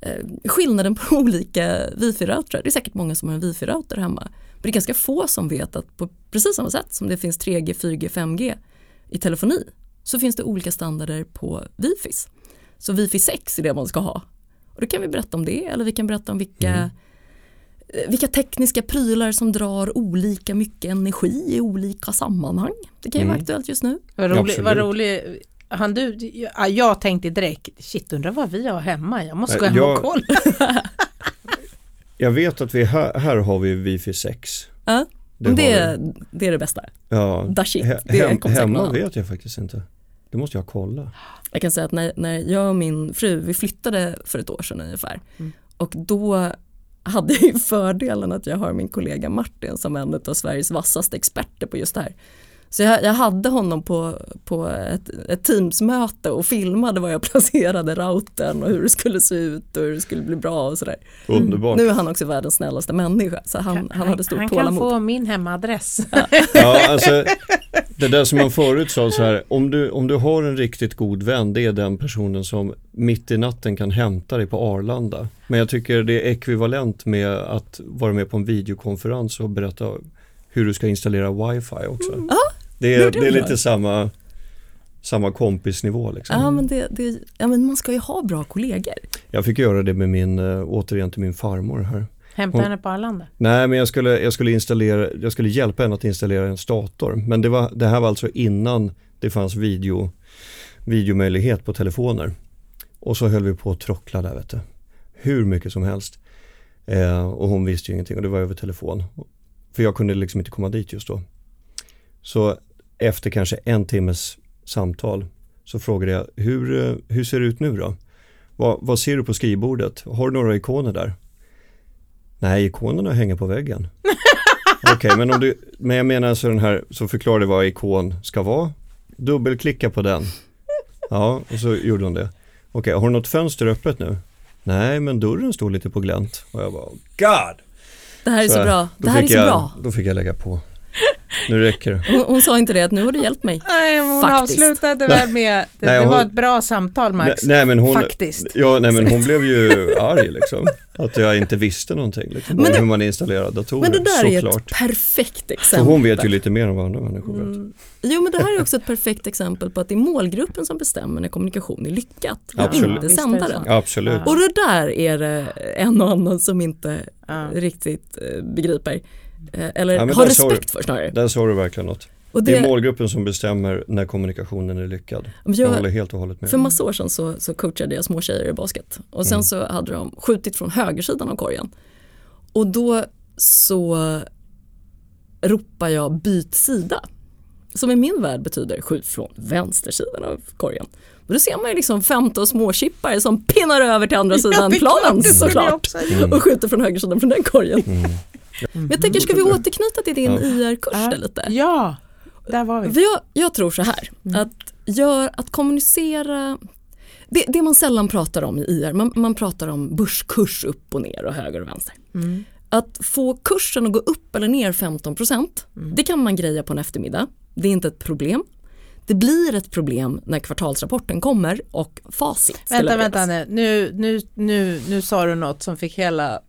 eh, skillnaden på [laughs] olika wifi-routrar. Det är säkert många som har en wifi-router hemma. Men det är ganska få som vet att på precis samma sätt som det finns 3G, 4G, 5G i telefoni så finns det olika standarder på wifis. Så wifi 6 är det man ska ha. Och då kan vi berätta om det eller vi kan berätta om vilka mm vilka tekniska prylar som drar olika mycket energi i olika sammanhang. Det kan ju mm. vara aktuellt just nu. Vad roligt. Vad rolig. Han du, ja, jag tänkte direkt, shit undrar vad vi har hemma, jag måste gå hem jag, och kolla. [laughs] jag vet att vi här, här har vi Wifi 6. Ja, det, det, det är det bästa. Ja, Dashit, det hem, hemma vet jag faktiskt inte. Det måste jag kolla. Jag kan säga att när, när jag och min fru, vi flyttade för ett år sedan ungefär. Mm. Och då hade ju fördelen att jag har min kollega Martin som en av Sveriges vassaste experter på just det här. Så jag, jag hade honom på, på ett, ett Teams-möte och filmade var jag [laughs] placerade routern och hur det skulle se ut och hur det skulle bli bra och sådär. Underbart. Nu är han också världens snällaste människa så han, han, han hade stort tålamod. Han kan få min hemadress. ja, alltså, det där som man förut sa så här, om du, om du har en riktigt god vän, det är den personen som mitt i natten kan hämta dig på Arlanda. Men jag tycker det är ekvivalent med att vara med på en videokonferens och berätta hur du ska installera wifi också. Mm. Det är, det är lite samma, samma kompisnivå. Liksom. Ja, men det, det, ja, men man ska ju ha bra kollegor. Jag fick göra det med min, äh, återigen till min farmor här. Hämta henne på Arlanda? Nej, men jag skulle, jag, skulle installera, jag skulle hjälpa henne att installera en dator. Men det, var, det här var alltså innan det fanns video, videomöjlighet på telefoner. Och så höll vi på att trockla där vet du. Hur mycket som helst. Eh, och hon visste ju ingenting och det var över telefon. För jag kunde liksom inte komma dit just då. Så efter kanske en timmes samtal så frågade jag, hur, eh, hur ser det ut nu då? Vad, vad ser du på skrivbordet? Har du några ikoner där? Nej, ikonerna hänger på väggen. [laughs] Okej, okay, men, om du, men jag menar så den här, så förklarade vad ikon ska vara. Dubbelklicka på den. Ja, och så gjorde hon det. Okej, okay, har du något fönster öppet nu? Nej, men dörren står lite på glänt. Och jag bara, God! Det här är så, så bra. Det här är så jag, bra. Då fick jag lägga på. Nu räcker det. Hon, hon, sa inte det att nu har du hjälpt mig. Nej, hon Faktiskt. avslutade väl med, det, nej, hon, det var ett bra samtal Max. Nej, men hon, Faktiskt. Ja, nej men hon blev ju arg liksom. Att jag inte visste någonting liksom, men om hur man installerar datorer. Men det där är ett perfekt exempel. För hon vet ju lite mer än vad andra människor vet. Mm. Jo men det här är också ett perfekt exempel på att det är målgruppen som bestämmer när kommunikation är lyckat och Absolut. inte sändaren. Absolut. Och det där är det en och annan som inte ja. riktigt eh, begriper. Eh, eller ja, har respekt för snarare. Där sa du verkligen något. Och det, det, är målgruppen som bestämmer när kommunikationen är lyckad. Jag, jag håller helt och hållet med. För massa år sedan så, så coachade jag små tjejer i basket och sen mm. så hade de skjutit från högersidan av korgen. Och då så ropar jag byt sida. Som i min värld betyder skjut från vänstersidan av korgen. Och då ser man ju liksom 15 småchippar som pinnar över till andra [laughs] sidan planen såklart. Mm. Och skjuter från högersidan från den korgen. Mm. Men jag tänker, ska vi återknyta till din ja. IR-kurs ja. lite? Ja, där var vi. Jag, jag tror så här, mm. att, gör, att kommunicera det, det man sällan pratar om i IR, man, man pratar om börskurs upp och ner och höger och vänster. Mm. Att få kursen att gå upp eller ner 15 procent, det kan man greja på en eftermiddag. Det är inte ett problem. Det blir ett problem när kvartalsrapporten kommer och facit Vänta, vänta nu. Nu, nu, nu, nu sa du något som fick hela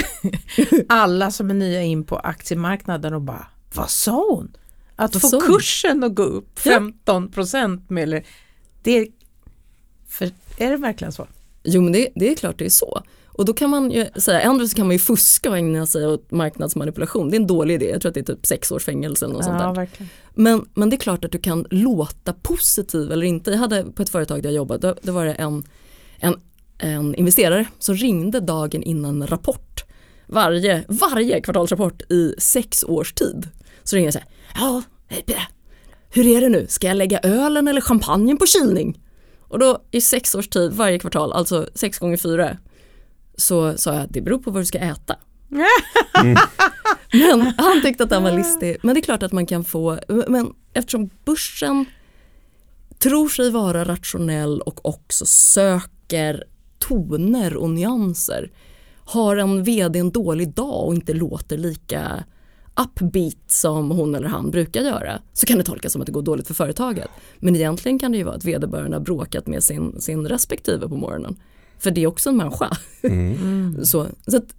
[laughs] alla som är nya in på aktiemarknaden och bara, vad sa hon? Att Vad få kursen att gå upp Ja. 15 procent med eller det för, är det verkligen så? Jo men det, det är klart det är så. Och då kan man ju säga, ändå så kan man ju fuska och ägna sig åt marknadsmanipulation. Det är en dålig idé, jag tror att det är typ sex års fängelse eller något sånt där. Ja. Men, men det är klart att du kan låta positiv eller inte. Jag hade på ett företag där jag jobbade, då, då var det en, en, en investerare som ringde dagen innan rapport. Varje, varje kvartalsrapport i sex års tid. Så ringer jag så här, ja, hur är det nu, ska jag lägga ölen eller champagnen på kylning? Och då i sex års tid, varje kvartal, alltså sex gånger fyra, så sa jag att det beror på vad du ska äta. [laughs] Men han tyckte att den var listig. Men det är klart att man kan få, men eftersom börsen tror sig vara rationell och också söker toner och nyanser. Har en vd en dålig dag och inte låter lika upbeat som hon eller han brukar göra så kan det tolkas som att det går dåligt för företaget. Men egentligen kan det ju vara att vederbörande har bråkat med sin, sin respektive på morgonen. För det är också en människa. [laughs] Så, så att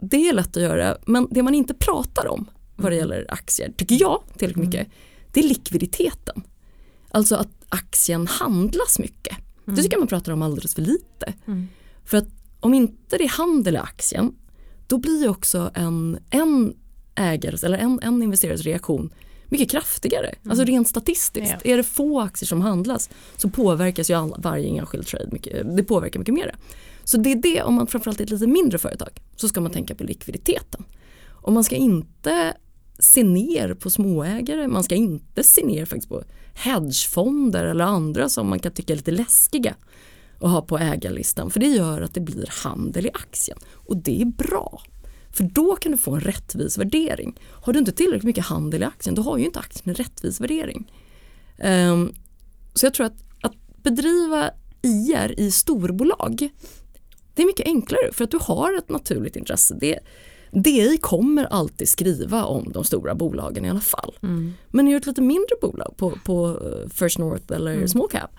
det är lätt att göra, men det man inte pratar om vad det gäller aktier, tycker jag tillräckligt mycket, det är likviditeten. Alltså att aktien handlas mycket. Det tycker jag man pratar om alldeles för lite. För att om inte det är handel i aktien, då blir ju också en, en ägares eller en, en investerares reaktion mycket kraftigare. Alltså rent statistiskt. Ja. Är det få aktier som handlas så påverkas ju all, varje enskild trade mycket, det påverkar mycket mer. Så det är det, om man framförallt är ett lite mindre företag, så ska man tänka på likviditeten. Och man ska inte se ner på småägare, man ska inte se ner faktiskt på hedgefonder eller andra som man kan tycka är lite läskiga att ha på ägarlistan. För det gör att det blir handel i aktien. Och det är bra. För då kan du få en rättvis värdering. Har du inte tillräckligt mycket handel i aktien, då har ju inte aktien en rättvis värdering. Ehm, så jag tror att, att bedriva IR i storbolag, det är mycket enklare för att du har ett naturligt intresse. Det, DI kommer alltid skriva om de stora bolagen i alla fall. Men är du ett lite mindre bolag på, på eh, First North eller Small Cap,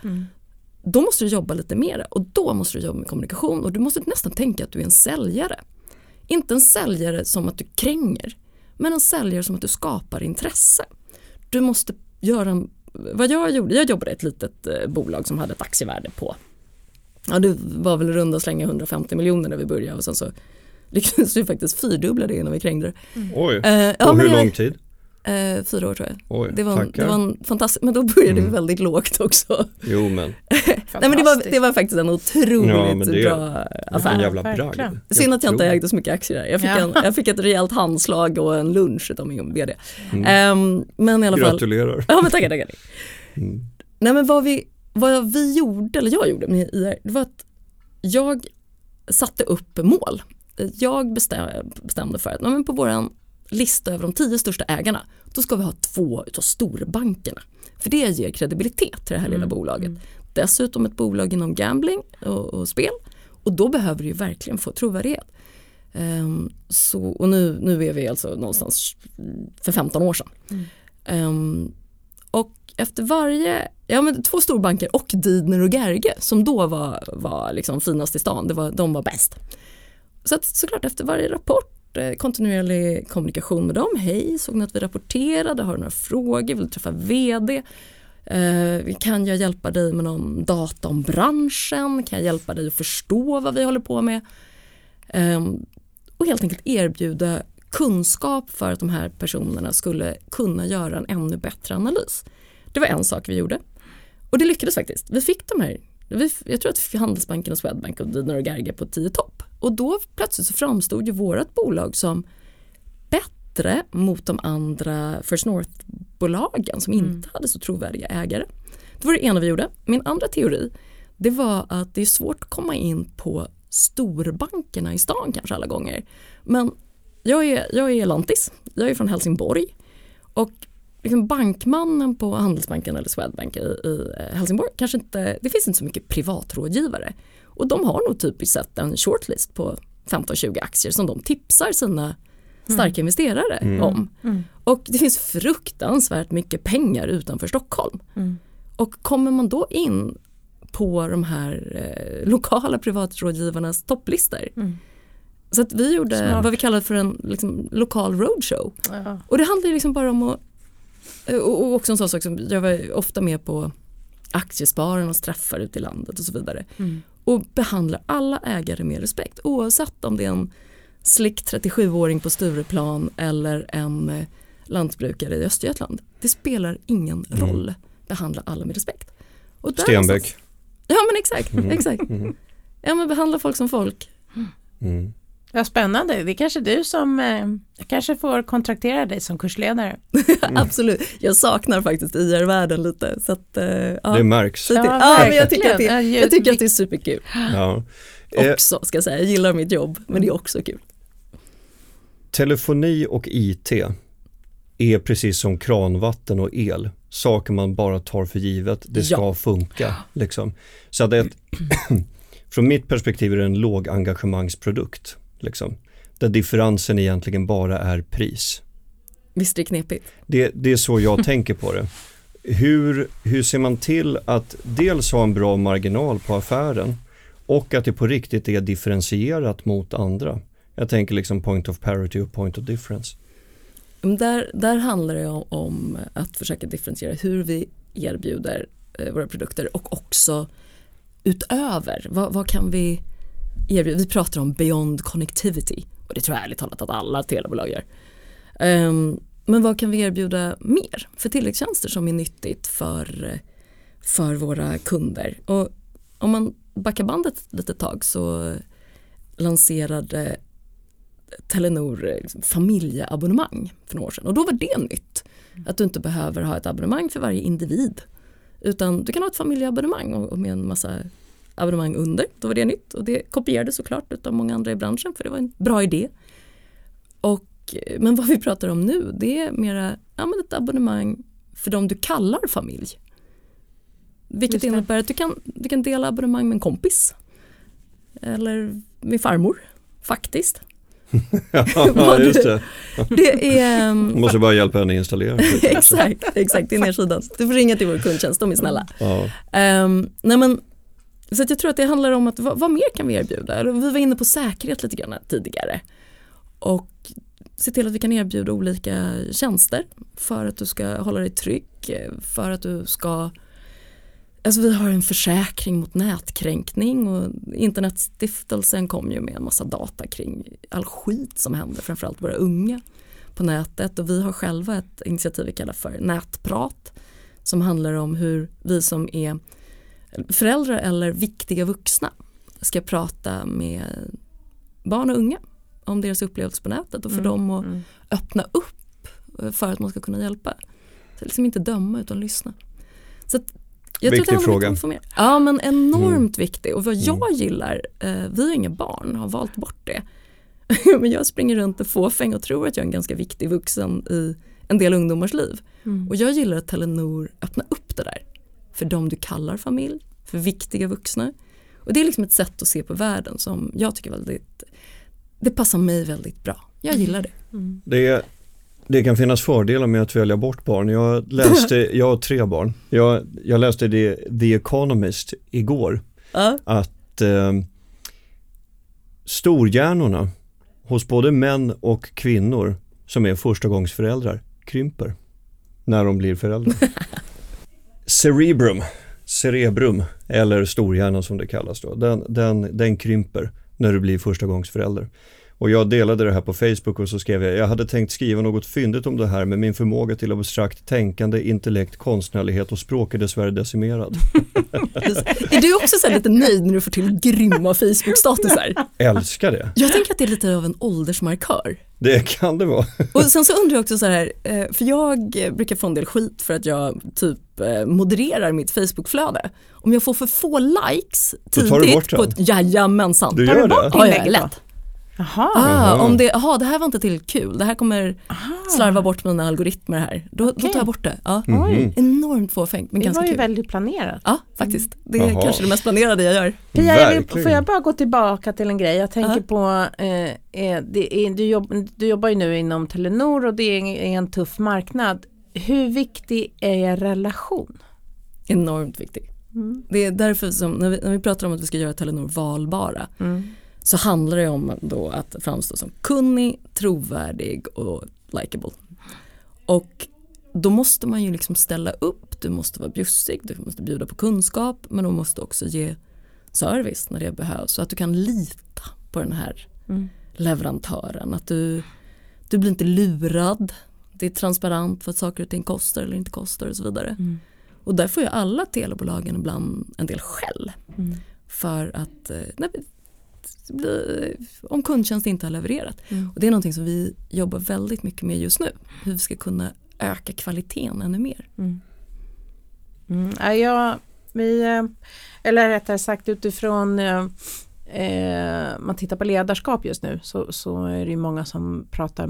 då måste du jobba lite mer och då måste du jobba med kommunikation och du måste nästan tänka att du är en säljare. Inte en säljare som att du kränger, men en säljare som att du skapar intresse. Du måste göra en, vad jag gjorde, jag jobbade i ett litet eh, bolag som hade ett aktievärde på, ja det var väl runda slänga 150 miljoner när vi började och sen så lyckades vi faktiskt fyrdubbla det innan vi krängde det. Oj, Eh, ja, och hur lång tid? Eh, fyra år tror jag. Oj, Det var, en, det var en fantastisk, men då började Mm. vi väldigt lågt också. Jo men, [laughs] Nej men det var, det var faktiskt en otroligt Ja, men det- bra vilken affär. jävla verkligen. bragd. Synd att jag inte ägde så mycket aktier där. Jag fick, Ja. en, jag fick ett rejält handslag och en lunch av min vd. Mm. Ehm, men i alla fall, Gratulerar. ja men tackar, tackar. Mm. Nej men vad vi, vad vi gjorde, eller jag gjorde med IR, det var att jag satte upp mål. Jag bestämde, för att men på våran lista över de tio största ägarna, då ska vi ha två utav storbankerna. För det ger kredibilitet till det här lilla bolaget. Dessutom ett bolag inom gambling och, och spel och då behöver du ju verkligen få trovärdighet. Ehm, så, och nu, nu är vi alltså någonstans för 15 år sedan. Ehm, och efter varje, ja men två storbanker och Didner och Gerge som då var, var liksom finast i stan, det var, de var bäst. Så att såklart efter varje rapport, eh, kontinuerlig kommunikation med dem, hej, såg ni att vi rapporterade, har du några frågor, vill du träffa vd? Eh, kan jag hjälpa dig med någon data om branschen? Kan jag hjälpa dig att förstå vad vi håller på med? Ehm, och helt enkelt erbjuda kunskap för att de här personerna skulle kunna göra en ännu bättre analys. Det var en sak vi gjorde. Och det lyckades faktiskt. Vi fick de här, vi, jag tror att Handelsbanken och Swedbank och Didner och Gerge på 10 topp. Och då plötsligt så framstod ju vårt bolag som bättre mot de andra First North-bolagen som inte hade så trovärdiga ägare. Det var det ena vi gjorde. Min andra teori det var att det är svårt att komma in på storbankerna i stan kanske alla gånger. Men jag är, jag är lantis, jag är från Helsingborg och liksom bankmannen på Handelsbanken eller Swedbank i, i eh, Helsingborg kanske inte, det finns inte så mycket privatrådgivare och de har nog typiskt sett en shortlist på 15-20 aktier som de tipsar sina starka investerare Mm. om. Mm. Och det finns fruktansvärt mycket pengar utanför Stockholm. Mm. Och kommer man då in på de här eh, lokala privatrådgivarnas topplistor. Mm. Så att vi gjorde Smart. vad vi kallar för en liksom, lokal roadshow. Ja. Och det handlar ju liksom bara om att, eh, och också en sån sak som, jag var ofta med på aktiespararnas träffar ute i landet och så vidare. Mm. Och behandlar alla ägare med respekt oavsett om det är en slick 37-åring på Stureplan eller en eh, lantbrukare i Östergötland. Det spelar ingen Mm. roll. Behandla alla med respekt. Och där Stenbeck. någonstans- Ja men exakt, Mm. exakt. Mm. Ja men behandla folk som folk. Mm. Ja, spännande. Det är kanske du som, eh, jag kanske får kontraktera dig som kursledare. [laughs] Absolut. Jag saknar faktiskt IR-världen lite. Så att, eh, ja. Det märks. Så att det, Ja, ja, men jag, tycker att det, jag tycker att det är superkul Ja. [gasps] Eh, också ska jag säga. Jag gillar mitt jobb men det är också kul. telefoni och IT är precis som kranvatten och el. Saker man bara tar för givet, det ska Ja. funka. Liksom. Så att ett, [clears throat] från mitt perspektiv är det en låg engagemangsprodukt. Liksom. Där differensen egentligen bara är pris. Visst är det knepigt? Det, är så jag [laughs] tänker på det. Hur, hur ser man till att dels ha en bra marginal på affären och att det på riktigt är differentierat mot andra? Jag tänker liksom point of parity och point of difference. Men Där, där handlar det om, om att försöka differentiera hur vi erbjuder eh, våra produkter och också utöver. Vad, vad kan vi erbjuder, Vi pratar om beyond connectivity och det tror jag ärligt talat att alla telebolag gör. Um, men vad kan vi erbjuda mer för tilläggstjänster som är nyttigt för, för våra kunder? Och om man backar bandet ett litet tag så lanserade Telenor liksom, familjeabonnemang för några år sedan och då var det nytt. Att du inte behöver ha ett abonnemang för varje individ utan du kan ha ett familjeabonnemang och, och med en massa abonnemang under. Då var det nytt och det kopierades såklart av många andra i branschen för det var en bra idé. Och, eh, men vad vi pratar om nu det är mera ja, men ett abonnemang för de du kallar familj. Vilket innebär att du kan, du kan dela abonnemang med en kompis. Eller med farmor, faktiskt. [laughs] Ja, [laughs] just det. Det är... ehm, Måste bara hjälpa henne att installera. [laughs] exakt, exakt, det är nedsidan. Du får ringa till vår kundtjänst, de är snälla. Ja. Ehm, nej men, så att jag tror att det handlar om att vad, vad mer kan vi erbjuda? Vi var inne på säkerhet lite grann tidigare. Och se till att vi kan erbjuda olika tjänster för att du ska hålla dig trygg, för att du ska Alltså vi har en försäkring mot nätkränkning och Internetstiftelsen kom ju med en massa data kring all skit som händer, framförallt våra unga på nätet och vi har själva ett initiativ vi kallar för nätprat som handlar om hur vi som är föräldrar eller viktiga vuxna ska prata med barn och unga om deras upplevelse på nätet och för dem att Mm. öppna upp för att man ska kunna hjälpa. Så liksom inte döma utan lyssna. Så att jag Viktig tror att fråga. Ja men enormt viktig och vad jag gillar, eh, vi har inga barn, har valt bort det. [laughs] men jag springer runt och fåfäng och tror att jag är en ganska viktig vuxen i en del ungdomars liv. Mm. Och jag gillar att Telenor öppnar upp det där. För de du kallar familj, för viktiga vuxna. Och det är liksom ett sätt att se på världen som jag tycker väldigt, det passar mig väldigt bra. Jag gillar det. Mm. Det, det kan finnas fördelar med att välja bort barn. Jag läste, [laughs] jag har tre barn. Jag, jag läste det, The Economist igår. Ja. Att eh, storhjärnorna hos både män och kvinnor som är förstagångsföräldrar krymper när de blir föräldrar. [laughs] Cerebrum, cerebrum eller storhjärnan som det kallas då, den, den, den krymper när du blir förstagångsförälder. Och jag delade det här på Facebook och så skrev jag, jag hade tänkt skriva något fyndigt om det här men min förmåga till abstrakt tänkande, intellekt, konstnärlighet och språk är dessvärre decimerad. [laughs] Är du också så lite nöjd när du får till grymma Facebook-statusar? Älskar det. Jag tänker att det är lite av en åldersmarkör. Det kan det vara. [laughs] Och sen så undrar jag också så här, eh, för jag brukar få en del skit för att jag typ eh, modererar mitt Facebook-flöde. Om jag får för få likes Då tar du tidigt bort på den. ett, jajamensan. Du gör det? Ja, ja, lätt. Jaha. Ah, Aha. om det, aha, det här var inte tillräckligt kul, det här kommer slarva bort mina algoritmer här. Då, då Okej. tar jag bort det. Ja. Mhm. Enormt fåfängt men Det ganska var ju kul. väldigt planerat. Ja, faktiskt. Det är Jaha. kanske det mest planerade jag gör. Pia, jag vill, Verkligen. får jag bara gå tillbaka till en grej? Jag tänker på, eh, eh, det är, du, jobb, du jobbar ju nu inom Telenor och det är en, en tuff marknad. Hur viktig är er relation? Enormt viktig. Mm. Det är därför som när vi, när vi pratar om att vi ska göra Telenor valbara Mm. Så handlar det om då att framstå som kunnig, trovärdig och likable. Och då måste man ju liksom ställa upp, du måste vara bjussig, du måste bjuda på kunskap men du måste också ge service när det behövs så att du kan lita på den här Mm. leverantören. Att du, du blir inte lurad, det är transparent vad saker och ting kostar eller inte kostar och så vidare. Mm. Och där får ju alla telebolagen ibland en del skäll Mm. för att eh, nej, blir, om kundtjänst inte har levererat. Mm. Och det är någonting som vi jobbar väldigt mycket med just nu. Hur vi ska kunna öka kvaliteten ännu mer. Mm. Mm. Ja, vi, eh, eller rättare sagt utifrån eh, eh, man tittar på ledarskap just nu så, så är det ju många som pratar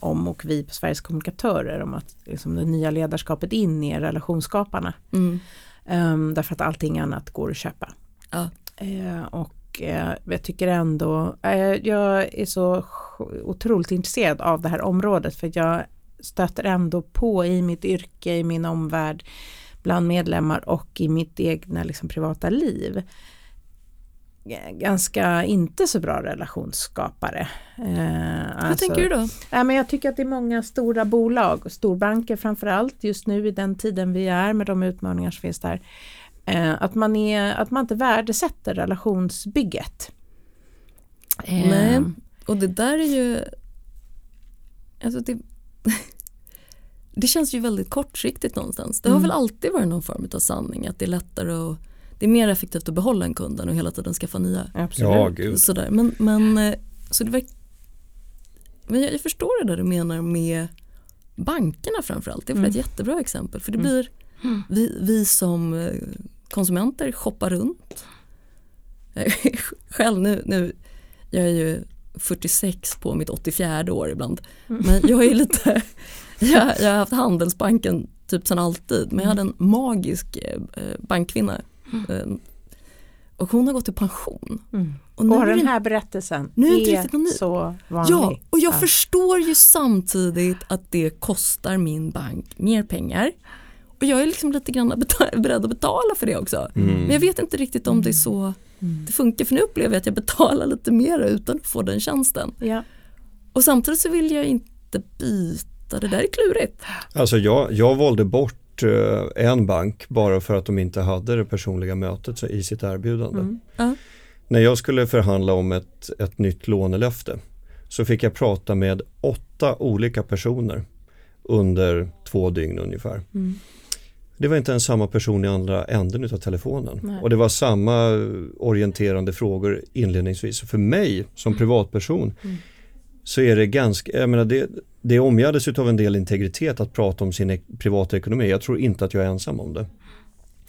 om och vi på Sveriges kommunikatörer om att liksom, det nya ledarskapet in är relationsskaparna. Um, därför att allting annat går att köpa. Ja. Eh, och eh, jag tycker ändå, eh, jag är så otroligt intresserad av det här området för jag stöter ändå på i mitt yrke, i min omvärld, bland medlemmar och i mitt egna liksom, privata liv ganska inte så bra relationsskapare. Eh, Hur alltså- tänker du då? Ja, men jag tycker att det är många stora bolag, storbanker framförallt just nu i den tiden vi är med de utmaningar som finns där. Eh, att, man är, att man inte värdesätter relationsbygget. Eh, Nej. Och det där är ju alltså det, [laughs] det känns ju väldigt kortsiktigt någonstans. Det har Mm. väl alltid varit någon form av sanning att det är lättare och det är mer effektivt att behålla en kunden och hela tiden skaffa nya. Absolut. Ja, gud. Sådär. Men, men, eh, så det verk... men jag, jag förstår det där du menar med bankerna framförallt. Det är väl ett jättebra exempel för det Mm. blir vi, vi som konsumenter shoppar runt. [laughs] Själv nu, nu, jag är ju 46 på mitt 84 år ibland. Men jag är lite, [laughs] jag, jag har haft Handelsbanken typ sedan alltid. Men jag hade en magisk eh, bankkvinna. Eh, och hon har gått i pension. Mm. Och nu Och den här berättelsen Nu är det inte riktigt så vanlig. Ja, och jag Ja. förstår ju samtidigt att det kostar min bank mer pengar. Och jag är liksom lite grann [laughs] beredd att betala för det också. Mm. Men jag vet inte riktigt om det är så det funkar för nu upplever jag att jag betalar lite mer utan att få den tjänsten. Ja. Och samtidigt så vill jag inte byta, det där är klurigt. Alltså jag, jag valde bort eh, en bank bara för att de inte hade det personliga mötet i sitt erbjudande. Mm. Ja. När jag skulle förhandla om ett, ett nytt lånelöfte så fick jag prata med åtta olika personer under två dygn ungefär. Mm. Det var inte ens samma person i andra änden av telefonen. Nej. Och det var samma orienterande frågor inledningsvis. För mig som privatperson Mm. så är det ganska, jag menar det, det omgärdas av en del integritet att prata om sin ek- privata ekonomi. Jag tror inte att jag är ensam om det.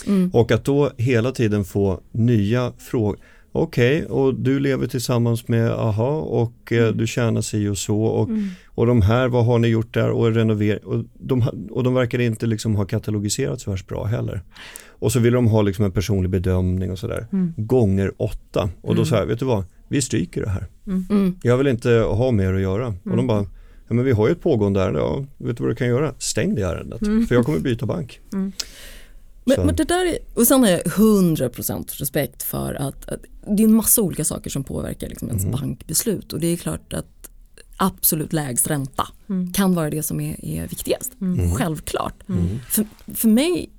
Mm. Och att då hela tiden få nya frågor. Okej, och du lever tillsammans med AHA och eh, du tjänar si och så och, Mm. och de här, vad har ni gjort där och renovering och de, och de verkar inte liksom ha katalogiserat så värst bra heller. Och så vill de ha liksom en personlig bedömning och sådär. Mm. Gånger åtta. Och då Mm. sa jag, vet du vad, vi stryker det här. Mm. Jag vill inte ha mer att göra. Och de Mm. bara, ja, men vi har ju ett pågående ärende, ja, vet du vad du kan göra? Stäng det ärendet, Mm. för jag kommer byta bank. Mm. Men, men det där är, och sen har jag 100% respekt för att, att det är en massa olika saker som påverkar liksom ens Mhm. bankbeslut och det är klart att absolut lägst ränta Mm. kan vara det som är, är viktigast. Mm. Självklart. Mm. För, för mig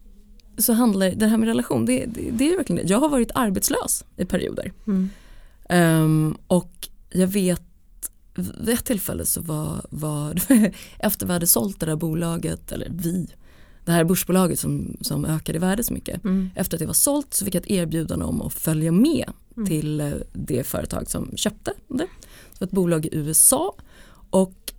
så handlar det här med relation, det, det, det är verkligen det. Jag har varit arbetslös i perioder. Mm. Ehm, och jag vet vid ett tillfälle så var, var [laughs] efter vi hade sålt det där bolaget, eller vi, det här börsbolaget som, som ökade i värde så mycket. Mm. Efter att det var sålt så fick jag ett erbjudande om att följa med Mm. till eh, det företag som köpte det. Det var ett bolag i USA och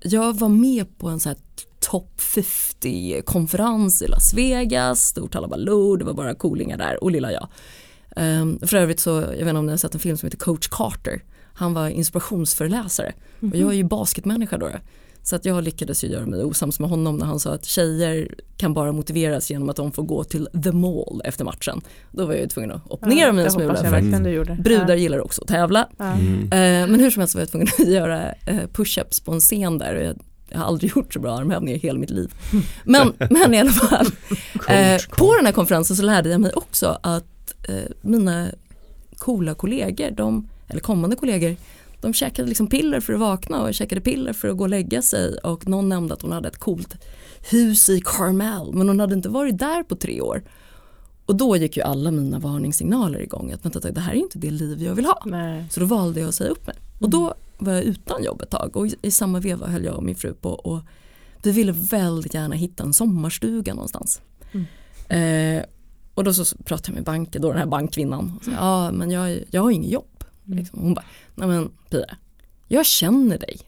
jag var med på en sån här top 50-konferens i Las Vegas, stort halabaloo, det var bara coolingar där och lilla jag. Um, för övrigt så, jag vet inte om ni har sett en film som heter Coach Carter. Han var inspirationsföreläsare och jag är ju basketmänniska då. Så att jag lyckades ju göra mig osams med honom när han sa att tjejer kan bara motiveras genom att de får gå till the mall efter matchen. Då var jag ju tvungen att opponera mig en smula. För brudar gillar också att tävla. Ja. Mm. Eh, men hur som helst var jag tvungen att [laughs] göra eh, push-ups på en scen där. Jag har aldrig [laughs] gjort så bra armhävningar i hela mitt liv. Men, [laughs] men i alla fall, eh, på den här konferensen så lärde jag mig också att eh, mina coola kollegor, de, eller kommande kollegor, de käkade liksom piller för att vakna och käkade piller för att gå och lägga sig och någon nämnde att hon hade ett coolt hus i Carmel men hon hade inte varit där på tre år. Och då gick ju alla mina varningssignaler igång att vänta, det här är inte det liv jag vill ha. Nej. Så då valde jag att säga upp mig. Och då var jag utan jobb ett tag och i, samma veva höll jag och min fru på och vi ville väldigt gärna hitta en sommarstuga någonstans. Eh, och då så pratade jag med banken, då den här bankkvinnan. Ja men jag, jag har inget jobb. Liksom. Hon bara, nej men Pia, jag känner dig.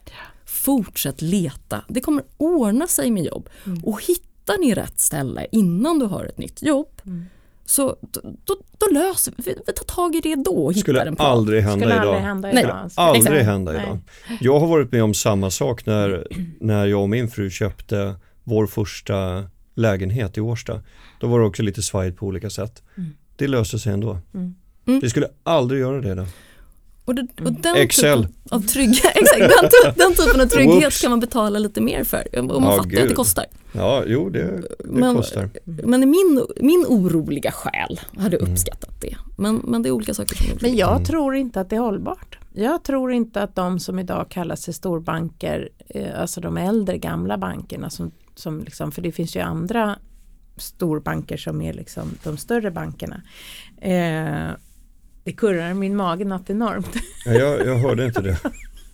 Fortsätt leta, det kommer ordna sig med jobb. Och hittar ni rätt ställe innan du har ett nytt jobb så då, då, då löser vi, vi tar tag i det då och hittar Skulle en plan. aldrig hända Skulle idag. aldrig hända Nej. idag. alltså. Aldrig Exakt. hända Nej. idag. Jag har varit med om samma sak när, när jag och min fru köpte vår första lägenhet i Årsta. Då var det också lite svajigt på olika sätt. Det löste sig ändå. Mm. Mm. Vi skulle aldrig göra det då. Och, det, och den Excel. Typen av trygghet, [laughs] exakt, den, den typen av [laughs] trygghet kan man betala lite mer för. Och man Ja, fattar ju att det gud. kostar. Ja, jo det, det Men- kostar. Men min, min oroliga själ hade uppskattat det. Men, men det är olika saker som är Men jag Mm. tror inte att det är hållbart. Jag tror inte att de som idag kallar sig storbanker, eh, alltså de äldre gamla bankerna, som, som liksom, för det finns ju andra storbanker som är liksom de större bankerna. Eh, det kurrar i min mage något enormt. Ja, jag, jag hörde inte det.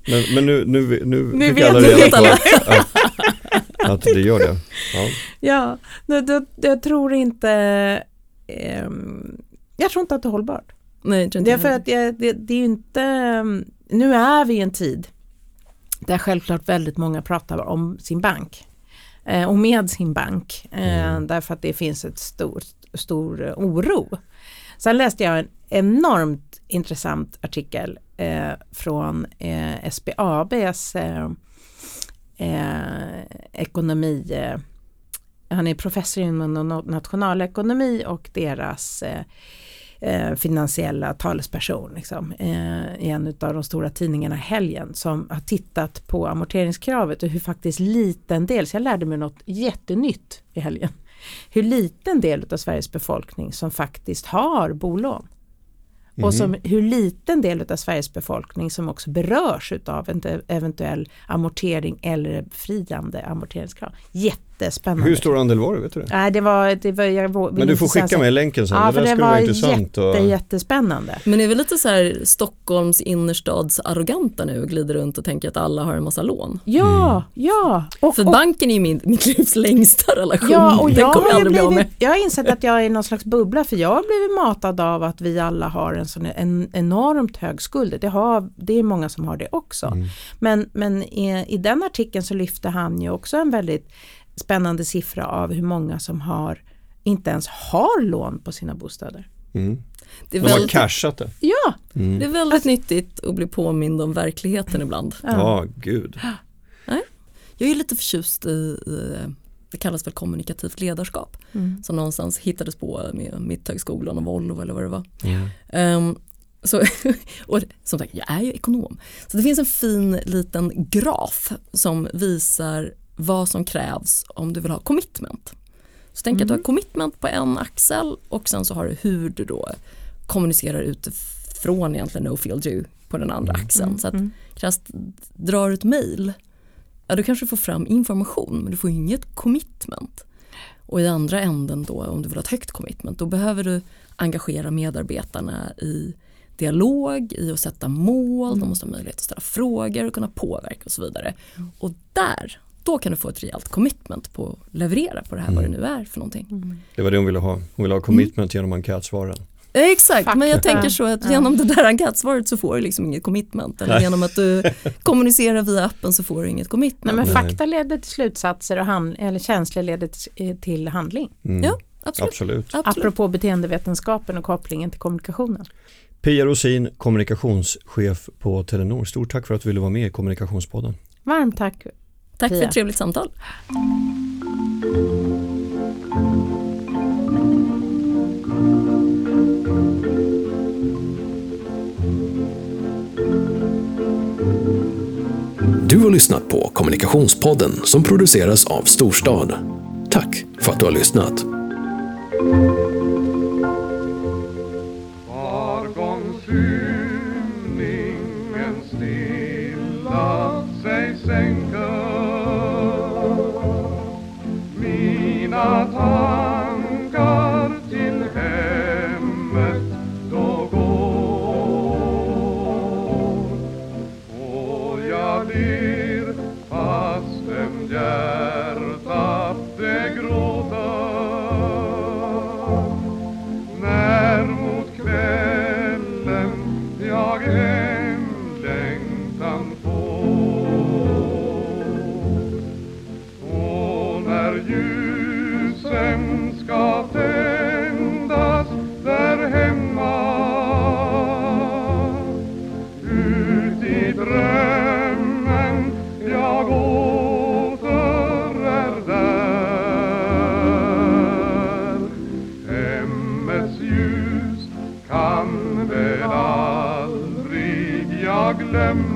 Men, men nu, nu, nu, Nu fick vet alla reda det. på att, att, att det gör det. Ja. Ja, det, det, jag tror inte ehm, jag tror inte att det är hållbart. Nej, jag tror inte Det är för jag att det, det, det är inte, nu är vi i en tid där självklart väldigt många pratar om sin bank eh, och med sin bank eh, därför att det finns ett stor, stor eh, oro. Sen läste jag en enormt intressant artikel eh, från eh, SBABs eh, eh, ekonomi eh, han är professor inom nationalekonomi och deras eh, eh, finansiella talesperson liksom, eh, i en av de stora tidningarna i helgen som har tittat på amorteringskravet och hur faktiskt liten del, så jag lärde mig något jättenytt i helgen, hur liten del av Sveriges befolkning som faktiskt har bolån. Och som, hur liten del av Sveriges befolkning som också berörs av en eventuell amortering eller befriande amorteringskrav. Jättespännande. Hur stor andel var det? Vet du det? Nej, det var, det var jag Men du får skicka med länken sen. Ja, det för det skulle var intressant. jätte, och... jättespännande. Men det är väl lite så här Stockholms innerstads arroganta nu och glider runt och tänker att alla har en massa lån. Ja, ja. Och, För och, banken är ju min, [laughs] mitt livs längsta relation. ja, och Den jag kommer jag aldrig bli av med. blivit, jag har insett att jag är i någon slags bubbla för jag har blivit matad av att vi alla har en sån en enormt hög skuld. Det, har, det är många som har det också. Mm. Men, men i, i den artikeln så lyfte han ju också en väldigt spännande siffra av hur många som har inte ens har lån på sina bostäder. Mm. Det är De har cashat det. Ja, Mm. det är väldigt nyttigt att bli påmind om verkligheten ibland. Ja, gud. Jag är lite förtjust i, i det kallas väl kommunikativt ledarskap Mm. som någonstans hittades på med Mitthögskolan och Volvo eller vad det var. Mm. Ehm, så, [laughs] och som sagt, jag är ju ekonom. Så det finns en fin liten graf som visar vad som krävs om du vill ha commitment. Så tänk att du har commitment på en axel och sen så har du hur du då kommunicerar utifrån egentligen no feel do på den andra axeln. Så att krasst, drar du ett mail, ja du kanske får fram information men du får inget commitment. Och i andra änden då, om du vill ha ett högt commitment, då behöver du engagera medarbetarna i dialog, i att sätta mål, de måste ha möjlighet att ställa frågor och kunna påverka och så vidare. Och där, då kan du få ett rejält commitment på att leverera på det här, mm. vad det mm. nu är för någonting. Mm. Det var det hon ville ha, hon ville ha mm. commitment mm. genom enkätsvaren. Exakt, Fuck. men jag tänker så att genom det där enkätsvaret så får du liksom inget commitment. Eller genom att du [laughs] kommunicerar via appen så får du inget commitment. Nej, men fakta leder till slutsatser och hand, eller känslor leder eh, till handling. Mm. Ja, absolut. absolut. absolut. Apropå beteendevetenskapen och kopplingen till kommunikationen. Pia Rosin, kommunikationschef på Telenor. Stort tack för att du ville vara med i Kommunikationspodden. Varmt tack Tack Pia. för ett trevligt samtal. Du har lyssnat på Kommunikationspodden som produceras av Storstad. Tack för att du har lyssnat. them.